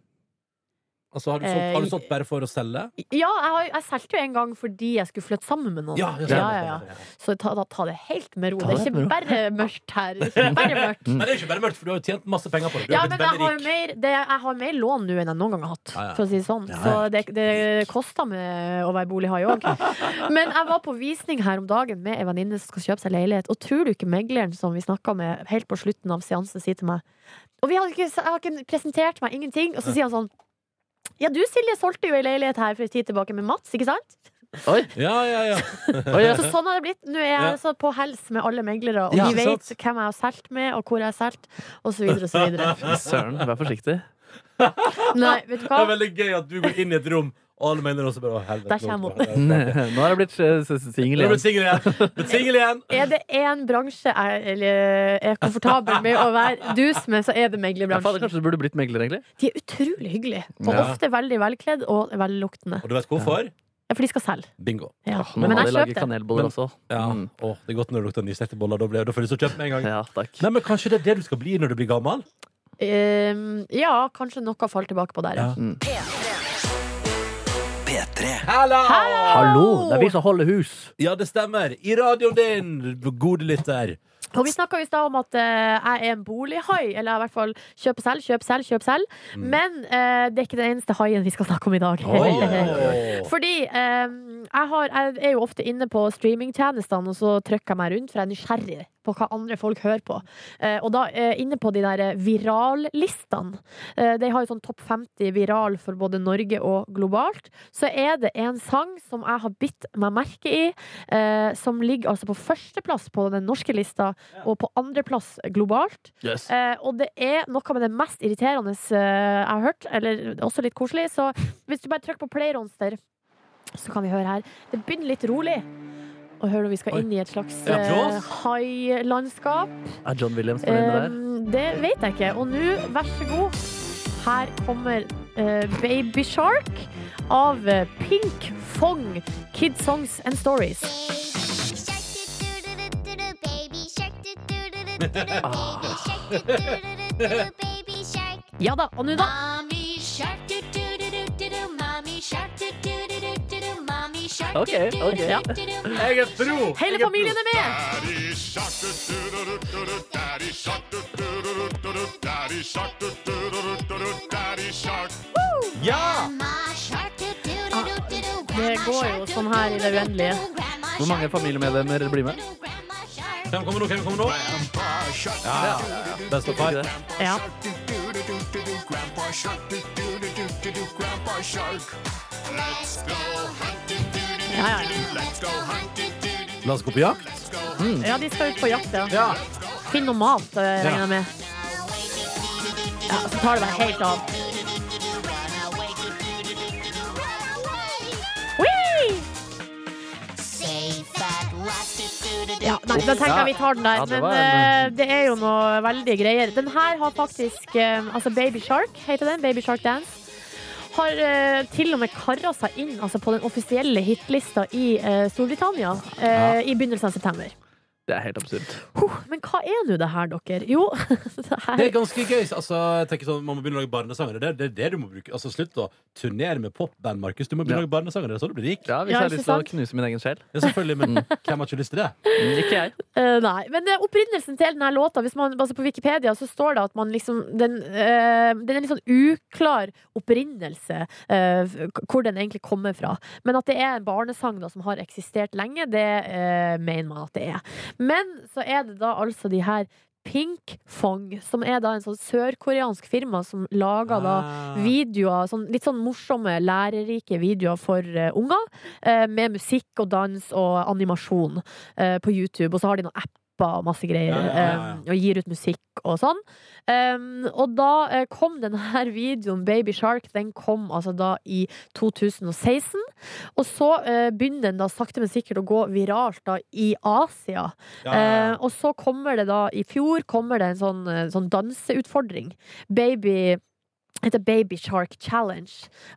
[SPEAKER 2] Altså, har du solgt,
[SPEAKER 3] Eh,
[SPEAKER 2] har du solgt bare for å selge?
[SPEAKER 3] Ja, jeg, har, jeg solgte jo en gang fordi jeg skulle flytte sammen med noen.
[SPEAKER 2] Ja, ja,
[SPEAKER 3] ja, ja. Så ta, da, ta det helt med ro.
[SPEAKER 4] Det,
[SPEAKER 3] Det er ikke bare mørkt her. Det er ikke bare mørkt.
[SPEAKER 2] Nei, det er ikke bare mørkt, for du har jo tjent masse penger på det. Du
[SPEAKER 3] Ja, men jeg har, mer, det, jeg har mer lån nå enn jeg noen gang har hatt, for å si det sånn. Så det, det koster med å være bolighai òg. Men jeg var på visning her om dagen med en venninne som skal kjøpe seg leilighet. Og tror du ikke megleren som vi snakka med helt på slutten av seansen, sier til meg Og vi har ikke, jeg har ikke presentert meg ingenting. Og så sier han sånn Ja, du Silje solgte jo ei leilighet her for en tid tilbake med Mats, ikke sant?
[SPEAKER 4] Oi!
[SPEAKER 2] Ja, ja, ja.
[SPEAKER 4] Oi, ja.
[SPEAKER 3] Så sånn har det blitt. Nå er jeg altså på hels med alle meglere, og
[SPEAKER 2] Ja,
[SPEAKER 3] de vet
[SPEAKER 2] sant.
[SPEAKER 3] hvem jeg har solgt med, og hvor jeg har solgt, og så videre og så videre.
[SPEAKER 4] Fy Søren, vær forsiktig.
[SPEAKER 3] Nei, vet du
[SPEAKER 2] Det er veldig gøy at du går inn i et rom, og alle mener også bare å, helvete.
[SPEAKER 3] Der kommer
[SPEAKER 2] nå-
[SPEAKER 4] Nå har jeg blitt eh, singel
[SPEAKER 2] er
[SPEAKER 4] igjen.
[SPEAKER 2] blitt singel igjen. Singel igjen.
[SPEAKER 3] Er det én bransje jeg eller, er komfortabel med å være dus med, så er det
[SPEAKER 4] Ja,
[SPEAKER 3] meglerbransjen.
[SPEAKER 4] kanskje du burde blitt megler, egentlig?
[SPEAKER 3] De er utrolig hyggelige, og
[SPEAKER 4] Ja.
[SPEAKER 3] ofte veldig velkledd og velluktende.
[SPEAKER 2] Og du vet hvorfor?
[SPEAKER 3] Ja, for de skal selge.
[SPEAKER 2] Bingo.
[SPEAKER 3] Ja.
[SPEAKER 4] Nå
[SPEAKER 3] Men
[SPEAKER 4] har
[SPEAKER 3] jeg kjøpte.
[SPEAKER 4] kanelboller
[SPEAKER 2] Men-
[SPEAKER 4] også.
[SPEAKER 2] Ja.
[SPEAKER 4] Mm.
[SPEAKER 2] Oh, det er godt når det lukter nystekte boller. Da, blir, da får du lyst til å kjøpe med en gang.
[SPEAKER 4] Ja, takk.
[SPEAKER 2] Nei, men Kanskje det er det du skal bli når du blir gammel?
[SPEAKER 3] Um, ja, kanskje noe faller tilbake på der, ja.
[SPEAKER 2] Hallo!
[SPEAKER 4] Hallo, det er vi som holder hus.
[SPEAKER 2] Ja, det stemmer. I radioen din, gode lytter.
[SPEAKER 3] Og vi snakka i stad om at uh, jeg er en bolighai, eller i hvert fall kjøp og selg, kjøp, selg, kjøp, selg.
[SPEAKER 2] Mm.
[SPEAKER 3] Men uh, det er ikke den eneste haien vi skal snakke om i dag.
[SPEAKER 2] Oi.
[SPEAKER 3] Fordi eh, jeg, har, jeg er jo ofte inne på streamingtjenestene, og så trykker jeg meg rundt, for jeg er nysgjerrig på hva andre folk hører på. Eh, og da eh, inne på de der eh, virallistene, eh, de har jo sånn topp 50 viral for både Norge og globalt, så er det en sang som jeg har bitt meg merke i, eh, som ligger altså på førsteplass på den norske lista, og på andreplass globalt.
[SPEAKER 4] Yes.
[SPEAKER 3] Eh, og det er noe med det mest irriterende jeg har hørt, eller også litt koselig. Så hvis du bare trykker på play-ronster, så kan vi høre her. Det begynner litt rolig. Og hører vi skal
[SPEAKER 2] Oi.
[SPEAKER 3] inn i et slags
[SPEAKER 2] Ja,
[SPEAKER 3] eh, hailandskap.
[SPEAKER 4] Er John Williams på inne der?
[SPEAKER 3] Um, det vet jeg ikke. Og nå, vær så god, her kommer uh, Baby Shark av eh, Pink Fong, Kids Songs and Stories. Ja da, og nå da?
[SPEAKER 4] Ok, ok.
[SPEAKER 3] Ja.
[SPEAKER 2] Jeg er pro!
[SPEAKER 3] Hele familien er med!
[SPEAKER 2] Ja!
[SPEAKER 3] Det går jo sånn her i det uendelige.
[SPEAKER 4] Hvor mange familiemedlemmer blir med?
[SPEAKER 2] Hvem kommer nå? Hvem kommer nå? Ja, ja, ja. Best of five.
[SPEAKER 4] Let's
[SPEAKER 3] go Ja, ja, ja.
[SPEAKER 2] La oss gå på jakt.
[SPEAKER 3] ja, de skal ut på jakt, ja.
[SPEAKER 2] Ja.
[SPEAKER 3] Finn noe mat, eh, regner jeg med. Ja, så tar det bare helt av. Whee! Ja, nei, da tenker jeg vi tar den der.
[SPEAKER 4] Ja, det
[SPEAKER 3] men
[SPEAKER 4] var
[SPEAKER 3] eh, det er jo noe veldig greier. Den her har faktisk eh, Altså Baby Shark heter den. Baby Shark Dance. Har eh, til og med kara seg inn altså, på den offisielle hitlista i eh, Storbritannia eh, i begynnelsen av september.
[SPEAKER 4] Det er helt absurd.
[SPEAKER 3] Huh, men hva er nå det her, dere? Jo, det
[SPEAKER 2] Det er ganske gøy. Altså, jeg tenker sånn, Man må begynne å lage barnesanger. Det er det, er det du må bruke. Altså, Slutt å turnere med popband, Markus. Du må begynne å
[SPEAKER 4] Ja.
[SPEAKER 2] lage barnesanger. Det er sånn du blir rik.
[SPEAKER 4] Ja, Hvis
[SPEAKER 3] Ja,
[SPEAKER 4] jeg har lyst til å knuse min egen sjel.
[SPEAKER 2] Ja, selvfølgelig, men hvem har ikke lyst til det?
[SPEAKER 4] Mm, Ikke jeg.
[SPEAKER 3] Uh, nei, men eh, opprinnelsen til denne låta hvis man, altså På Wikipedia så står det at man liksom Den, uh, den er litt sånn uklar opprinnelse uh, hvor den egentlig kommer fra. Men at det er en barnesang da, som har eksistert lenge, det mener man at det er. Men så er det da altså de her Pinkfong, som er da en sånn sørkoreansk firma som lager da
[SPEAKER 2] Ah.
[SPEAKER 3] videoer, sånn, litt sånn morsomme, lærerike videoer for uh, unger, uh, med musikk og dans og animasjon uh, på YouTube. Og så har de noen apper og masse greier,
[SPEAKER 2] Ja, ja, ja,
[SPEAKER 3] eh, og gir ut musikk og sånn. Um, og da uh, kom denne videoen, Baby Shark, den kom altså da i 2016. Og så uh, begynner den da sakte, men sikkert å gå viralt da i Asia. Eh, og så kommer det da, i fjor kommer det en sånn, eh, sånn danseutfordring. Baby heter Baby Shark Challenge.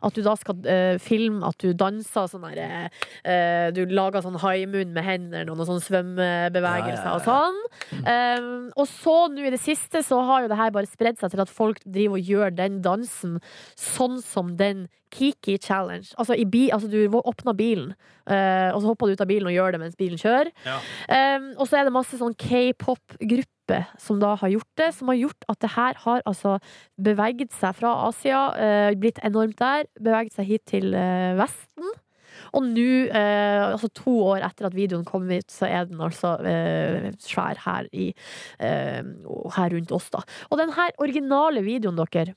[SPEAKER 3] At du da skal uh, filme at du danser sånn derre eh, Du lager sånn haimunn med hendene og noen sånne svømmebevegelser
[SPEAKER 2] Ja, ja, ja.
[SPEAKER 3] og sånn. Um, og så nå i det siste så har jo det her bare spredd seg til at folk driver og gjør den dansen sånn som den Kiki Challenge. Altså, i bi, altså du åpner bilen, uh, og så hopper du ut av bilen og gjør det mens bilen kjører.
[SPEAKER 2] Ja.
[SPEAKER 3] Um, og så er det masse sånn k-pop-grupper som da har gjort det, som har gjort at det her har altså beveget seg fra Asia, eh, blitt enormt der, beveget seg hit til eh, Vesten. Og nå, eh, altså to år etter at videoen kom ut, så er den altså eh, svær her, i, eh, her rundt oss, da. Og den her originale videoen, dere,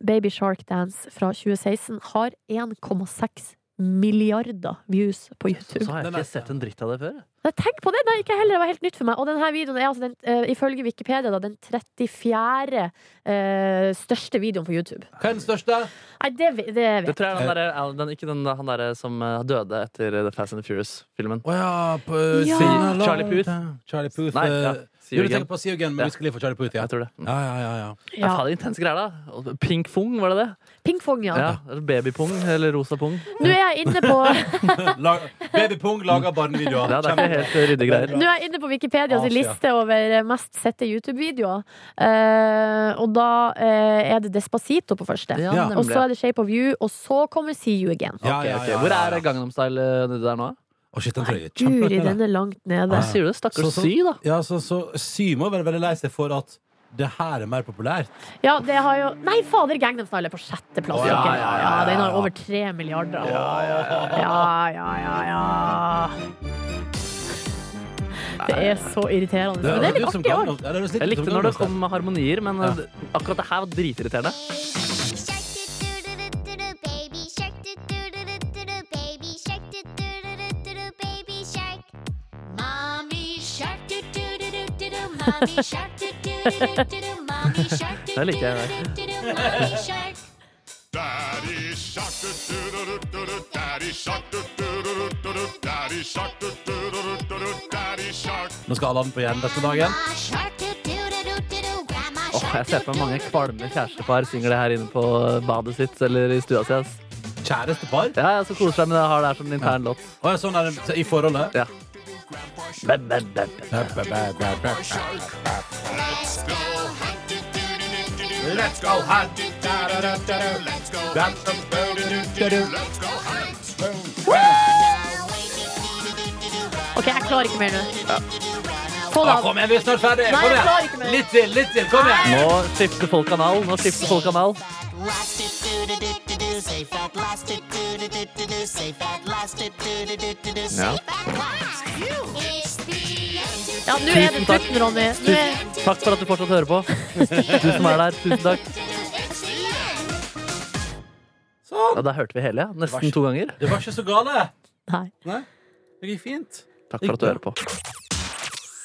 [SPEAKER 3] Baby Shark Dance fra 2016, har 1,6 milliarder views på YouTube.
[SPEAKER 4] Så har jeg ikke sett en dritt av det før.
[SPEAKER 3] Nei, tenk på det! Nei, ikke heller, det var helt nytt for meg. Og denne videoen er altså den, uh, ifølge Wikipedia da, den 34. Uh, største videoen på YouTube.
[SPEAKER 2] Hva er den største?
[SPEAKER 3] Nei, det, det vet
[SPEAKER 4] Det tror jeg er den der, den, ikke den, han derre som eh, døde etter The Fast and the Furious-filmen.
[SPEAKER 2] Å ja, på
[SPEAKER 3] Ja.
[SPEAKER 4] Charlie Puth.
[SPEAKER 2] Charlie Puth.
[SPEAKER 4] Nei, ja.
[SPEAKER 2] Eh, du tenker på See Again, men
[SPEAKER 4] Ja.
[SPEAKER 2] vi skal live for på Puth, ja.
[SPEAKER 4] Jeg tror det.
[SPEAKER 2] Ja, ja, ja, ja.
[SPEAKER 4] Ja.
[SPEAKER 3] Ja.
[SPEAKER 4] Faen, intense greier, da. Pink Fung, var det det?
[SPEAKER 3] Pingpong, ja.
[SPEAKER 4] Ja, eller Babypung eller rosa pung.
[SPEAKER 3] Nå er jeg inne på
[SPEAKER 2] Babypung lager barnevideoer.
[SPEAKER 4] Ja, det er ikke helt ryddige greier.
[SPEAKER 3] Nå er jeg inne på Wikipedias
[SPEAKER 2] Asia.
[SPEAKER 3] liste over mest sette YouTube-videoer. Uh, og da uh, er det Despacito på første.
[SPEAKER 4] Ja.
[SPEAKER 3] Og så er det Shape of You, og så kommer See You Again.
[SPEAKER 2] Ja,
[SPEAKER 4] okay.
[SPEAKER 2] ja,
[SPEAKER 4] Hvor er
[SPEAKER 2] ja.
[SPEAKER 4] Gangnam Style eh, nedi der nå?
[SPEAKER 2] Å, shit, den trøya er
[SPEAKER 3] Guri,
[SPEAKER 2] kjempelangt nede.
[SPEAKER 3] den er langt nede.
[SPEAKER 4] Hva sier du? Stakkars
[SPEAKER 2] Så- så-
[SPEAKER 4] Sy, da.
[SPEAKER 2] Ja, så, så Sy må være veldig lei seg for at det her er mer populært.
[SPEAKER 3] Ja, det har jo Nei, fader, Gangnam Style er på sjetteplass.
[SPEAKER 2] Ja, ja, ja,
[SPEAKER 3] ja,
[SPEAKER 2] ja,
[SPEAKER 3] den har over tre milliarder. Ja, ja, ja, ja. Det er så irriterende. Men det er litt
[SPEAKER 2] som
[SPEAKER 3] artig òg.
[SPEAKER 2] Ja, det litt
[SPEAKER 4] Jeg likte
[SPEAKER 2] som
[SPEAKER 4] når det kom med harmonier, men
[SPEAKER 2] Ja.
[SPEAKER 4] eh, akkurat det her var dritirriterende. Det liker jeg.
[SPEAKER 10] Daddy shark Daddy shark Daddy shark Daddy shark
[SPEAKER 2] Nå skal den på igjen denne dagen.
[SPEAKER 4] Oh, jeg ser for meg mange kvalme kjærestepar synger det her inne på badet sitt eller i stua si.
[SPEAKER 2] Kjærestepar?
[SPEAKER 4] Ja, jeg så koser seg med det. Har det her som en intern låt.
[SPEAKER 2] Oh, ja, sånn er det i forholdet?
[SPEAKER 4] Ja.
[SPEAKER 10] Let's go Let's go Let's go
[SPEAKER 3] OK, jeg klarer ikke mer nå. Få det av.
[SPEAKER 2] kom igjen, vi er snart ferdig!
[SPEAKER 3] Nei,
[SPEAKER 2] Kom
[SPEAKER 3] jeg klarer
[SPEAKER 2] igjen!
[SPEAKER 3] ikke mer.
[SPEAKER 2] Litt til, litt til! Kom igjen!
[SPEAKER 4] Nå skifter folk kanal. Nå skifter folk kanal. Ja.
[SPEAKER 3] Ja, nå er det
[SPEAKER 4] Tusen takk.
[SPEAKER 3] slutten, Ronny. Nå er...
[SPEAKER 4] Takk for at du fortsatt hører på. Du som er der. Tusen takk.
[SPEAKER 2] Sånn.
[SPEAKER 4] Ja, Der hørte vi hele, ja. Nesten to ganger.
[SPEAKER 2] Det var ikke så gale.
[SPEAKER 3] Nei.
[SPEAKER 2] Nei, det gikk fint.
[SPEAKER 4] Takk for at du hører på.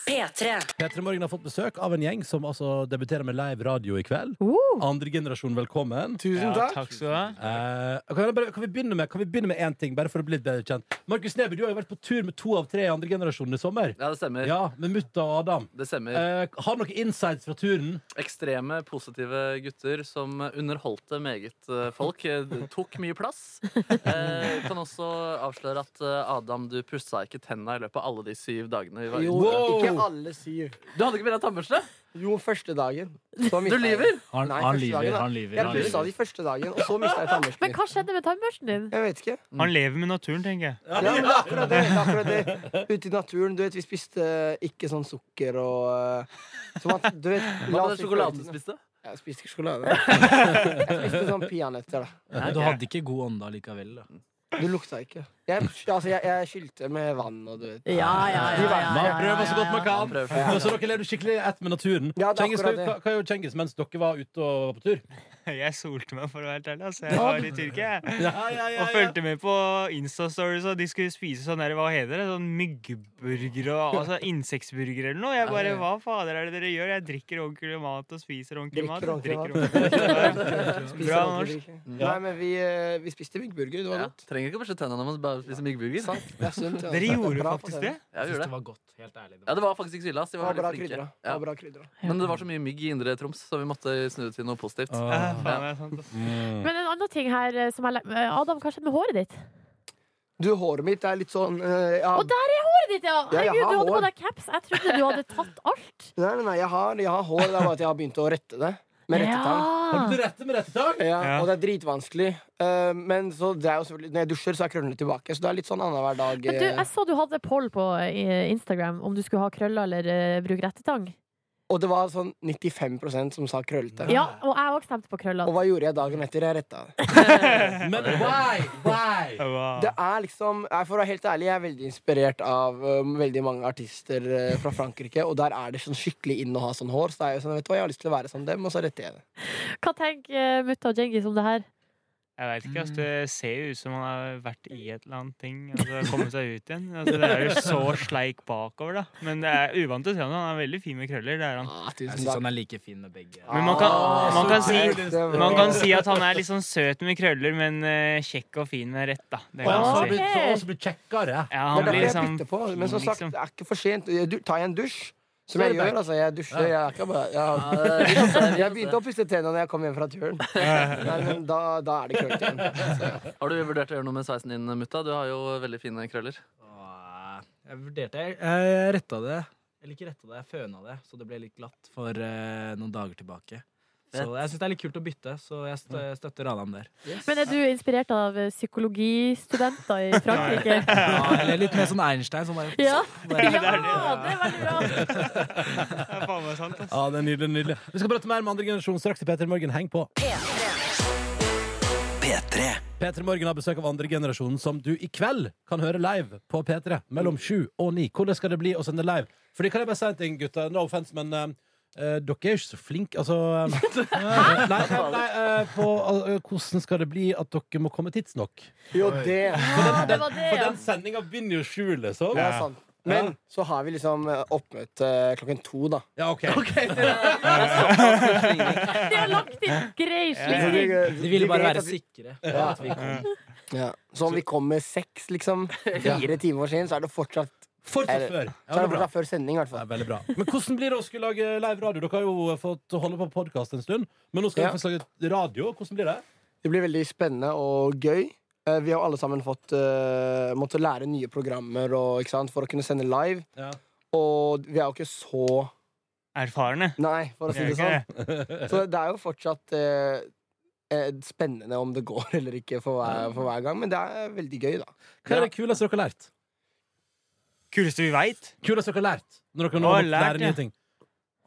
[SPEAKER 1] P3.
[SPEAKER 2] P3 Morgen har fått besøk av en gjeng som altså debuterer med live radio i kveld. Andre generasjon, velkommen.
[SPEAKER 11] Tusen takk. takk skal du ha.
[SPEAKER 2] Eh, kan, vi bare, kan, vi begynne med, kan vi begynne med én ting, bare for å bli litt bedre kjent? Markus Neby, du har jo vært på tur med to av tre i andre generasjon i sommer.
[SPEAKER 4] Ja, det stemmer.
[SPEAKER 2] Ja, Med mutta og Adam.
[SPEAKER 4] Det stemmer.
[SPEAKER 2] Eh, har du noen insights fra turen?
[SPEAKER 4] Ekstreme, positive gutter som underholdte meget eh, folk. Tok mye plass. Eh, kan også avsløre at eh, Adam, du pussa ikke tenna i løpet av alle de syv dagene vi var ute.
[SPEAKER 11] ikke alle syv.
[SPEAKER 4] Du hadde ikke med deg tannbørste?
[SPEAKER 11] Jo, første dagen. Så
[SPEAKER 4] Du lyver?
[SPEAKER 5] Han? Nei,
[SPEAKER 11] Han-
[SPEAKER 5] lyver,
[SPEAKER 11] dagen,
[SPEAKER 5] han lyver,
[SPEAKER 11] Jeg
[SPEAKER 5] bussa
[SPEAKER 11] pussa de første dagen, og så mista jeg tannbørsten
[SPEAKER 12] Men hva skjedde med tannbørsten din?
[SPEAKER 11] Jeg vet ikke.
[SPEAKER 5] Han lever med naturen, tenker jeg.
[SPEAKER 11] Ja, men det er akkurat det. det, er akkurat det. Ute i naturen, du vet, vi spiste ikke sånn sukker og uh, som at, du vet,
[SPEAKER 4] Hva var
[SPEAKER 11] det
[SPEAKER 4] sjokoladen du spiste?
[SPEAKER 11] Jeg spiste ikke sjokolade. Jeg spiste sånn peanøtter, da.
[SPEAKER 5] Men du hadde ikke god ånde allikevel. Da.
[SPEAKER 11] Du lukta ikke. Jeg, altså, jeg, jeg skylte med vann og du vet.
[SPEAKER 12] Ja, ja, ja, ja,
[SPEAKER 2] Man
[SPEAKER 12] ja,
[SPEAKER 2] prøver så godt man kan. Og Så dere levde skikkelig ett med naturen.
[SPEAKER 11] Ja, akkurat
[SPEAKER 2] hva, hva gjorde Cengiz mens dere var ute og var på tur?
[SPEAKER 5] Jeg solte meg, for å være helt ærlig. Altså. Jeg var i Tyrkia.
[SPEAKER 2] Ja, ja, ja, ja.
[SPEAKER 5] og fulgte med på Insta-stories, og de skulle spise sånn der, hva heter det? Sånn myggburger og altså, insektburger eller noe. Jeg bare Hva fader er det dere gjør? Jeg drikker ordentlig mat og spiser ordentlig mat.
[SPEAKER 11] Drikker ordentlig
[SPEAKER 5] Drikker
[SPEAKER 11] mat.
[SPEAKER 5] ordentlig mat.
[SPEAKER 11] Spiser
[SPEAKER 5] Bra norsk.
[SPEAKER 11] Nei, men vi, eh, vi spiste myggburger. Det var
[SPEAKER 4] Ja,
[SPEAKER 11] godt.
[SPEAKER 4] trenger ikke å børste tennene man bare myggburger.
[SPEAKER 11] Sant. Det er sunt. ja.
[SPEAKER 5] Dere
[SPEAKER 11] er
[SPEAKER 5] gjorde
[SPEAKER 11] bra
[SPEAKER 5] faktisk det?
[SPEAKER 4] Ja, gjorde
[SPEAKER 5] det
[SPEAKER 4] det.
[SPEAKER 5] var godt. Helt ærlig.
[SPEAKER 4] Ja, det var faktisk ikke så ille. De
[SPEAKER 11] Det
[SPEAKER 4] var
[SPEAKER 11] var bra
[SPEAKER 4] veldig flinke. Ja. Men det var så mye mygg i Indre Troms, så vi måtte snu det til noe positivt.
[SPEAKER 2] Ah.
[SPEAKER 5] Ja.
[SPEAKER 2] Mm.
[SPEAKER 12] Men en annen ting her eh, som jeg eh, Adam, hva skjedde med håret ditt?
[SPEAKER 11] Du, håret mitt er litt sånn uh, ja.
[SPEAKER 12] Og der er håret ditt, ja!
[SPEAKER 11] Jeg
[SPEAKER 12] Herregud, du hadde på deg caps. Jeg trodde du hadde tatt alt.
[SPEAKER 11] Nei, nei, nei, jeg har, jeg har hår. Det er bare at jeg har begynt å rette det. Med rettetang.
[SPEAKER 2] Har du rette med rettetang?
[SPEAKER 11] Ja,
[SPEAKER 5] Ja.
[SPEAKER 11] Og det er dritvanskelig. Eh, men så det er jo selvfølgelig Når jeg dusjer, så er krøllene tilbake. Så det er litt sånn annenhver dag.
[SPEAKER 12] Men du,
[SPEAKER 11] eh,
[SPEAKER 12] jeg så du hadde poll på eh, Instagram om du skulle ha krøller eller uh, bruke rettetang.
[SPEAKER 11] Og det var sånn 95% som sa krøllete.
[SPEAKER 12] Ja, og jeg òg stemte på
[SPEAKER 11] Og hva gjorde jeg dagen etter? Jeg retta det.
[SPEAKER 2] Men why? Why?
[SPEAKER 11] Det er liksom For å være helt ærlig, jeg er veldig inspirert av um, veldig mange artister uh, fra Frankrike. Og der er det sånn skikkelig inn å ha sånn hår. Så det er jo sånn, vet du hva, jeg har lyst til å være som dem, og så retter jeg det.
[SPEAKER 12] Hva tenker uh, mutta og Djengis om det her?
[SPEAKER 5] Jeg vet ikke, altså, Det ser jo ut som han har vært i et eller annet ting. Altså, kommet seg ut igjen. Altså, det er jo så sleik bakover, da. Men det er uvant å se ham. Han er veldig fin med krøller. det er han.
[SPEAKER 11] Ah,
[SPEAKER 5] Jeg
[SPEAKER 11] syns
[SPEAKER 5] han
[SPEAKER 11] er
[SPEAKER 5] like fin med begge.
[SPEAKER 11] Ah,
[SPEAKER 5] Men man kan, man kan, si, man kan si at han er litt sånn søt med krøller, men eh, kjekk og fin med rett, da. Det kan
[SPEAKER 2] så
[SPEAKER 5] man si.
[SPEAKER 2] så blitt kjekkere.
[SPEAKER 5] Ja, han blir
[SPEAKER 11] liksom. Men som sagt,
[SPEAKER 5] liksom.
[SPEAKER 11] det er ikke for sent. Ta du- Tar en dusj, som jeg gjør altså, Jeg dusjer. Jeg, er ikke bare, jeg, jeg begynte å pusse tennene når jeg kom hjem fra turen. Nei, men da, da er det krøllete igjen. Så,
[SPEAKER 4] Har du vurdert å gjøre noe med sveisen din, mutta? Du har jo veldig fine krøller.
[SPEAKER 5] Jeg vurderte Jeg, jeg retta det. Eller ikke retta det, jeg føna det, så det ble litt glatt for eh, noen dager tilbake. Så jeg syns det er litt kult å bytte, så jeg støtter Adam der.
[SPEAKER 12] Men er du inspirert av eh, psykologistudenter i Frankrike?
[SPEAKER 5] Ja, eller litt mer sånn Einstein som bare
[SPEAKER 12] Ja,
[SPEAKER 5] Bare-
[SPEAKER 12] ja det er veldig bra.
[SPEAKER 5] Det er faen meg sant, ass.
[SPEAKER 2] Ja, det er nydelig, nydelig. Vi skal prate mer med andre generasjon straks i P3 Morgen. Heng på. P3 Morgen har besøk av andre generasjon som du i kveld kan høre live på P3 mellom sju og ni. Hvordan skal det bli å sende live? Fordi kan jeg bare si en ting, gutter? No offense, men eh, dere er jo ikke så flinke Altså eh, Nei, nei, nei eh, på, eh, hvordan skal det bli at dere må komme tidsnok?
[SPEAKER 11] jo, det
[SPEAKER 2] For den,
[SPEAKER 12] det
[SPEAKER 2] den,
[SPEAKER 12] var det,
[SPEAKER 2] for
[SPEAKER 12] ja.
[SPEAKER 2] den sendinga begynner jo sju, liksom.
[SPEAKER 11] Det er sant. Men så har vi liksom eh, oppmøte eh, klokken to, da.
[SPEAKER 2] Ja, OK.
[SPEAKER 12] De har lagt inn grei
[SPEAKER 11] Så
[SPEAKER 12] slingring.
[SPEAKER 5] De ville
[SPEAKER 11] vi
[SPEAKER 5] bare
[SPEAKER 11] vet
[SPEAKER 5] være
[SPEAKER 11] at vi-
[SPEAKER 5] sikre.
[SPEAKER 11] Ja.
[SPEAKER 5] At vi kom.
[SPEAKER 11] Ja. Så om vi kommer seks, liksom, fire timer for sent, så er det fortsatt
[SPEAKER 2] Fortsatt før. Ja, det
[SPEAKER 11] er
[SPEAKER 2] bra.
[SPEAKER 11] før sending, i hvert
[SPEAKER 2] Det er veldig bra. Men hvordan blir det å skulle lage live radio? Dere har jo fått holde på podkast en stund, men nå skal
[SPEAKER 11] Ja.
[SPEAKER 2] dere få lage radio. Hvordan blir det?
[SPEAKER 11] Det blir veldig spennende og gøy. Eh, Vi har alle sammen fått uh, måttet lære nye programmer og, ikke sant, for å kunne sende live.
[SPEAKER 2] Ja.
[SPEAKER 11] Og vi er jo ikke så
[SPEAKER 5] Erfarne.
[SPEAKER 11] Nei, for å si det sånn. Så det er jo fortsatt eh, spennende om det går eller ikke for hver, for hver gang. Men det er veldig gøy, da.
[SPEAKER 2] Hva er det kuleste dere har lært?
[SPEAKER 5] Kuleste vi veit.
[SPEAKER 2] Kuleste dere har lært? Når dere nå har
[SPEAKER 5] lært,
[SPEAKER 2] nye ting.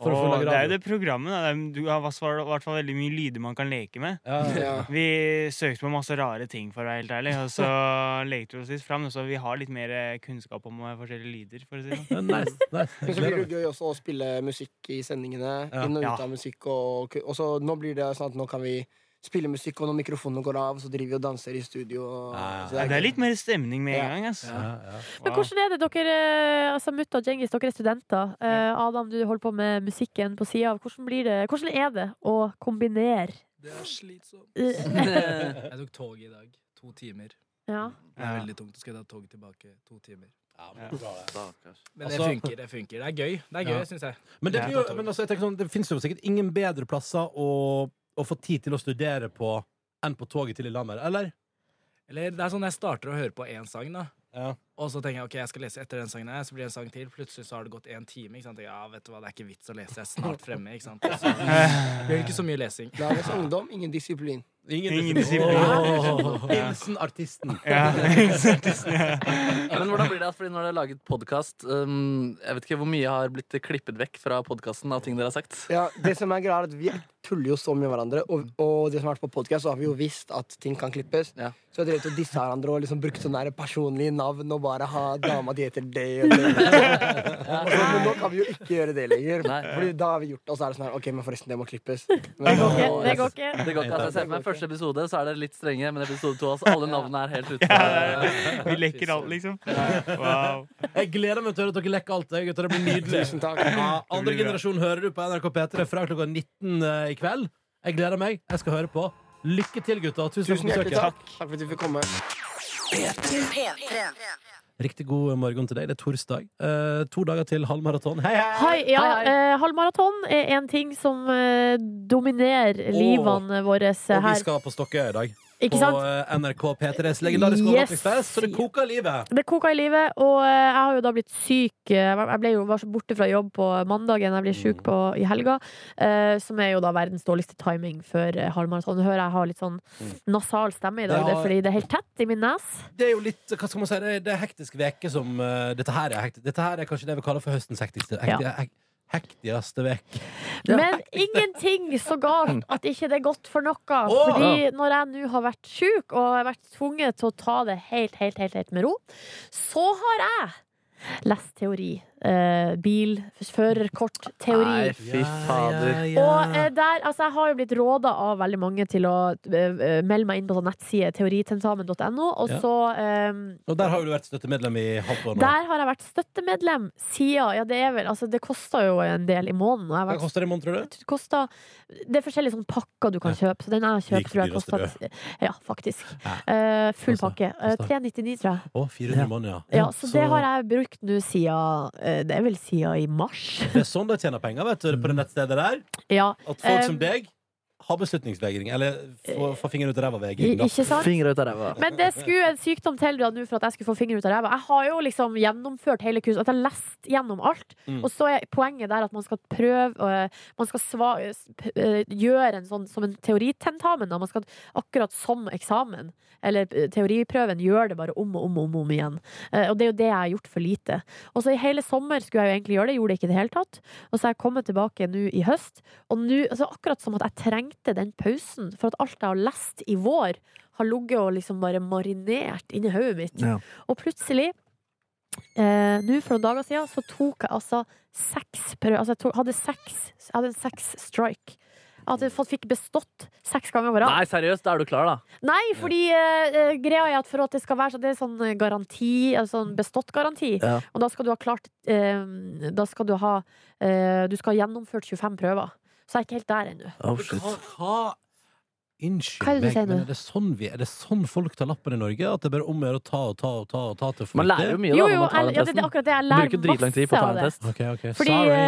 [SPEAKER 2] For å få
[SPEAKER 5] Og
[SPEAKER 2] lage
[SPEAKER 5] det er jo det programmet. Da. Du har i hvert fall veldig mye lyder man kan leke med.
[SPEAKER 2] Ja, ja.
[SPEAKER 5] Vi søkte på masse rare ting, for å være helt ærlig. Og så lekte vi oss litt fram, så vi har litt mer eh, kunnskap om eh, forskjellige lyder. for å si det sånn.
[SPEAKER 2] Nice, nice.
[SPEAKER 11] Men så blir det gøy også å spille musikk i sendingene.
[SPEAKER 2] Ja.
[SPEAKER 11] Inn og ut
[SPEAKER 5] Ja.
[SPEAKER 11] av musikk. Og, og så nå blir det sånn at nå kan vi spiller musikk, og når mikrofonene går av, så driver vi og danser i studio. Og, ja,
[SPEAKER 5] Ja, det er litt mer stemning med en
[SPEAKER 11] Ja.
[SPEAKER 5] gang. ass.
[SPEAKER 3] Men hvordan er det dere eh, altså Mutta og Djengis, dere er studenter. Eh, Adam, du holder på med musikken på sida av. Hvordan, blir det- hvordan er det å kombinere?
[SPEAKER 13] Det er slitsomt.
[SPEAKER 3] Eh,
[SPEAKER 13] Jeg tok tog i dag. To timer.
[SPEAKER 3] Ja.
[SPEAKER 13] Det er veldig tungt Så skal jeg ta tog tilbake to timer.
[SPEAKER 2] men det er bra, det.
[SPEAKER 13] Men det
[SPEAKER 2] Altså-
[SPEAKER 13] funker. Det funker. Det er gøy, det er gøy
[SPEAKER 2] Ja.
[SPEAKER 13] syns jeg.
[SPEAKER 2] Men det,
[SPEAKER 13] Ja.
[SPEAKER 2] jo, men altså, jeg tenker sånn, det finnes jo sikkert ingen bedre plasser å, å få tid til å studere på enn på toget til Lillehammer, eller?
[SPEAKER 13] Eller det er sånn jeg starter å høre på én sang, da. Og så tenker jeg ok, jeg skal lese etter den sangen her, så blir det en sang til. Plutselig så har det gått én time. Ikke sant? Jeg, ja, vet du hva, Det er ikke vits å lese, jeg er snart fremme. Ikke sant? Så blir det ikke så mye lesing.
[SPEAKER 11] Dagens ungdom, ingen disiplin.
[SPEAKER 2] Ingen Ingen. Hilsen artisten.
[SPEAKER 5] Ja, artisten, ja.
[SPEAKER 4] Men hvordan blir det? at- Fordi når dere har laget podkast um, Jeg vet ikke hvor mye har blitt klippet vekk fra podkasten av ting dere har sagt.
[SPEAKER 11] Ja, det som er greia er at Vi tuller jo så mye med hverandre, og, og det som har vært på podcast, så har vi jo visst at ting kan klippes. Så vi har drevet og dissa hverandre og liksom brukt sånne personlige navn og bare ha dama di heter det og det. Men nå kan vi jo ikke gjøre det lenger, Fordi da har vi gjort det, og så er det sånn her OK, men forresten, det må klippes. Men,
[SPEAKER 3] Det går ikke. Det går ikke.
[SPEAKER 4] Det går ikke, altså, Første episode så er dere litt strenge, men episode to altså, alle navnene er helt ute.
[SPEAKER 5] Vi lekker alt, liksom. Wow.
[SPEAKER 2] Jeg gleder meg til å høre at dere lekker alt. jeg, gutter. Det blir nydelig.
[SPEAKER 11] Tusen takk.
[SPEAKER 2] Andre generasjon hører du på NRK P3 fra klokka 19 i kveld. Jeg gleder meg. Jeg skal høre på. Lykke til, gutter. Tusen,
[SPEAKER 11] Tusen
[SPEAKER 2] takk
[SPEAKER 11] hjertelig takk. Takk for at du fikk komme.
[SPEAKER 2] Riktig god morgen til deg. Det er torsdag. Eh, to dager til halvmaraton. Hei, hei!
[SPEAKER 3] Hei, ja, eh, halvmaraton er en ting som eh, dominerer livene våre
[SPEAKER 2] Og vi
[SPEAKER 3] her.
[SPEAKER 2] skal på Stokkøya i dag.
[SPEAKER 3] Ikke
[SPEAKER 2] på
[SPEAKER 3] sant?
[SPEAKER 2] eh, NRK P3s legendariske
[SPEAKER 3] Yes.
[SPEAKER 2] overnattingsfest. Så det koker i livet.
[SPEAKER 3] Det koka i livet, og eh, jeg har jo da blitt syk. eh, Jeg ble jo var så borte fra jobb på mandagen. Jeg ble syk på, i helga, som er jo da verdens dårligste timing før halvmaraton. Du hører jeg har litt sånn nasal stemme i dag,
[SPEAKER 2] Det
[SPEAKER 3] er fordi det er helt tett i min nes.
[SPEAKER 2] Det er jo litt, hva skal man si, det er, hektisk veke som dette, her er hektisk. dette her er kanskje det vi kaller for høstens hektiske. Hekti,
[SPEAKER 3] Ja.
[SPEAKER 2] Hek, hektigste vekk.
[SPEAKER 3] Men ingenting så galt at ikke det er godt for noe.
[SPEAKER 2] Oh,
[SPEAKER 3] Fordi når jeg nå har vært sjuk og har vært tvunget til å ta det helt, helt, helt, helt med ro, så har jeg lest teori. Eh, bil, førerkortteori.
[SPEAKER 4] Nei, fy fader.
[SPEAKER 3] Og eh, der, altså jeg har jo blitt råda av veldig mange til å eh, melde meg inn på sånn nettside teoritentamen.no, og
[SPEAKER 2] Ja.
[SPEAKER 3] så eh,
[SPEAKER 2] Og der har du vært støttemedlem i halvt år nå.
[SPEAKER 3] Der har jeg vært støttemedlem siden Ja, det er vel Altså, det koster jo en del i måneden. og jeg har
[SPEAKER 2] Hva
[SPEAKER 3] vært-
[SPEAKER 2] koster det i måneden, tror du?
[SPEAKER 3] det koster, det er forskjellige sånne pakker du kan kjøpe. Så den jeg har kjøpt, tror jeg koster Ja, faktisk. Uh, full pakke. Uh, 399, tror jeg.
[SPEAKER 2] Å, 400 måneder, ja.
[SPEAKER 3] Ja, så, det har jeg brukt nå siden eh, Det er vel siden i mars.
[SPEAKER 2] Det er sånn de tjener penger, vet du, på det nettstedet der.
[SPEAKER 3] Ja.
[SPEAKER 2] At folk som
[SPEAKER 3] Um,
[SPEAKER 2] deg har beslutningsvegring. Eller få, får fingeren ut av ræva-vegring.
[SPEAKER 3] ikke sant?
[SPEAKER 4] Fingre ut av ræva.
[SPEAKER 3] Men det skulle en sykdom til da, for at jeg skulle få fingeren ut av ræva. Jeg har jo liksom gjennomført hele kurset. At jeg har lest gjennom alt.
[SPEAKER 2] Mm.
[SPEAKER 3] Og så er poenget der at man skal prøve øh, Man skal sva, øh, gjøre en sånn som en teoritentamen. Da. Man skal akkurat som eksamen. Eller øh, teoriprøven gjøre det bare om og om og om, om igjen. Eh, og det er jo det jeg har gjort for lite. Og så i hele sommer skulle jeg jo egentlig gjøre det, gjorde det ikke i det hele tatt. Og så har jeg kommet tilbake nå i høst, og nå altså Akkurat som at jeg trengte den pausen. For at alt jeg har lest i vår, har ligget og liksom bare marinert inni hodet mitt.
[SPEAKER 4] Ja.
[SPEAKER 3] Og plutselig, eh, nå for noen dager siden, så tok jeg altså seks prøver. Altså jeg tok, hadde seks Jeg hadde en seks strike. At Jeg fikk bestått seks ganger på rad.
[SPEAKER 4] Nei, seriøst, da er du klar, da.
[SPEAKER 3] Nei, fordi eh, eh, greia er at for at det skal være så Det er sånn eh, garanti, altså sånn bestått-garanti.
[SPEAKER 4] Ja.
[SPEAKER 3] Og da skal du ha klart eh, Da skal du ha eh, Du skal ha gjennomført 25 prøver. Så jeg er ikke helt der ennå.
[SPEAKER 4] Oh,
[SPEAKER 2] Hva, hva Unnskyld
[SPEAKER 3] Hva er det du
[SPEAKER 2] meg,
[SPEAKER 3] sier
[SPEAKER 2] men er det, sånn vi, er det sånn folk tar lappen i Norge? At det bare om å gjøre å ta og ta og ta og ta til for
[SPEAKER 4] Man lærer jo mye da
[SPEAKER 3] Jo,
[SPEAKER 4] når
[SPEAKER 3] jo,
[SPEAKER 4] man tar
[SPEAKER 3] jeg,
[SPEAKER 4] den
[SPEAKER 3] ja, det, det er
[SPEAKER 4] testen.
[SPEAKER 3] akkurat det. Jeg
[SPEAKER 4] Du
[SPEAKER 3] lærer
[SPEAKER 4] bruker dritlang tid på å ta
[SPEAKER 3] av
[SPEAKER 4] en
[SPEAKER 3] det.
[SPEAKER 4] test.
[SPEAKER 2] Ok, ok,
[SPEAKER 3] Fordi,
[SPEAKER 2] sorry.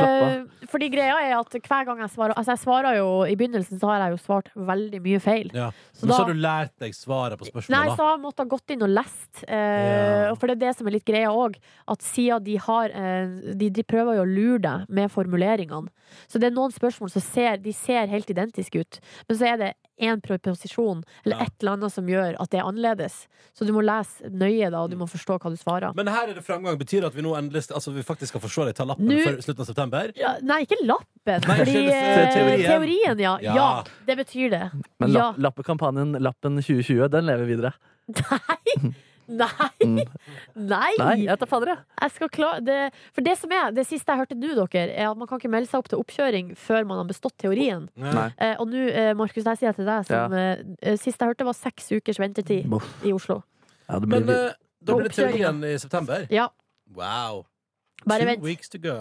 [SPEAKER 4] Slapp
[SPEAKER 3] eh, fordi greia er at hver gang jeg svarer Altså jeg svarer jo I begynnelsen så har jeg jo svart veldig mye feil.
[SPEAKER 2] Ja.
[SPEAKER 3] Så
[SPEAKER 2] Men så har du lært deg svaret på
[SPEAKER 3] Nei,
[SPEAKER 2] spørsmålet.
[SPEAKER 3] så har jeg måttet ha gått inn og lest. Eh,
[SPEAKER 2] Ja.
[SPEAKER 3] For det er det som er litt greia òg. At siden de har eh, de, de prøver jo å lure deg med formuleringene. Så det er noen spørsmål som ser, de ser helt identiske ut. Men så er det én proposisjon eller
[SPEAKER 2] Ja.
[SPEAKER 3] et eller annet som gjør at det er annerledes. Så du må lese nøye, da, og du må forstå hva du svarer.
[SPEAKER 2] Men her er det framgang. Betyr det at vi nå endelig Altså vi faktisk skal få se deg ta lappen
[SPEAKER 3] Nå-
[SPEAKER 2] før slutten av september?
[SPEAKER 3] Ja, nei, ikke lappen.
[SPEAKER 2] Nei,
[SPEAKER 3] fordi eh,
[SPEAKER 2] teorien.
[SPEAKER 3] teorien, ja.
[SPEAKER 2] Ja.
[SPEAKER 3] ja. Det betyr det.
[SPEAKER 4] Men
[SPEAKER 3] ja.
[SPEAKER 4] lappekampanjen Lappen 2020, den lever videre.
[SPEAKER 3] Nei!
[SPEAKER 4] Mm.
[SPEAKER 3] Nei!
[SPEAKER 4] Nei, jeg tar fader, jeg.
[SPEAKER 3] Jeg skal klare det, for det som er, det siste jeg hørte nå, dere, er at man kan ikke melde seg opp til oppkjøring før man har bestått teorien. Eh, og nå, eh, Markus, det sier jeg til deg som eh, Sist jeg hørte, var seks ukers ventetid
[SPEAKER 4] Boff.
[SPEAKER 3] i Oslo.
[SPEAKER 4] Ja, blir...
[SPEAKER 2] Men eh, da blir det teorien i september?
[SPEAKER 3] Ja.
[SPEAKER 2] Wow.
[SPEAKER 3] Bare
[SPEAKER 2] Two
[SPEAKER 3] vent.
[SPEAKER 2] weeks to go.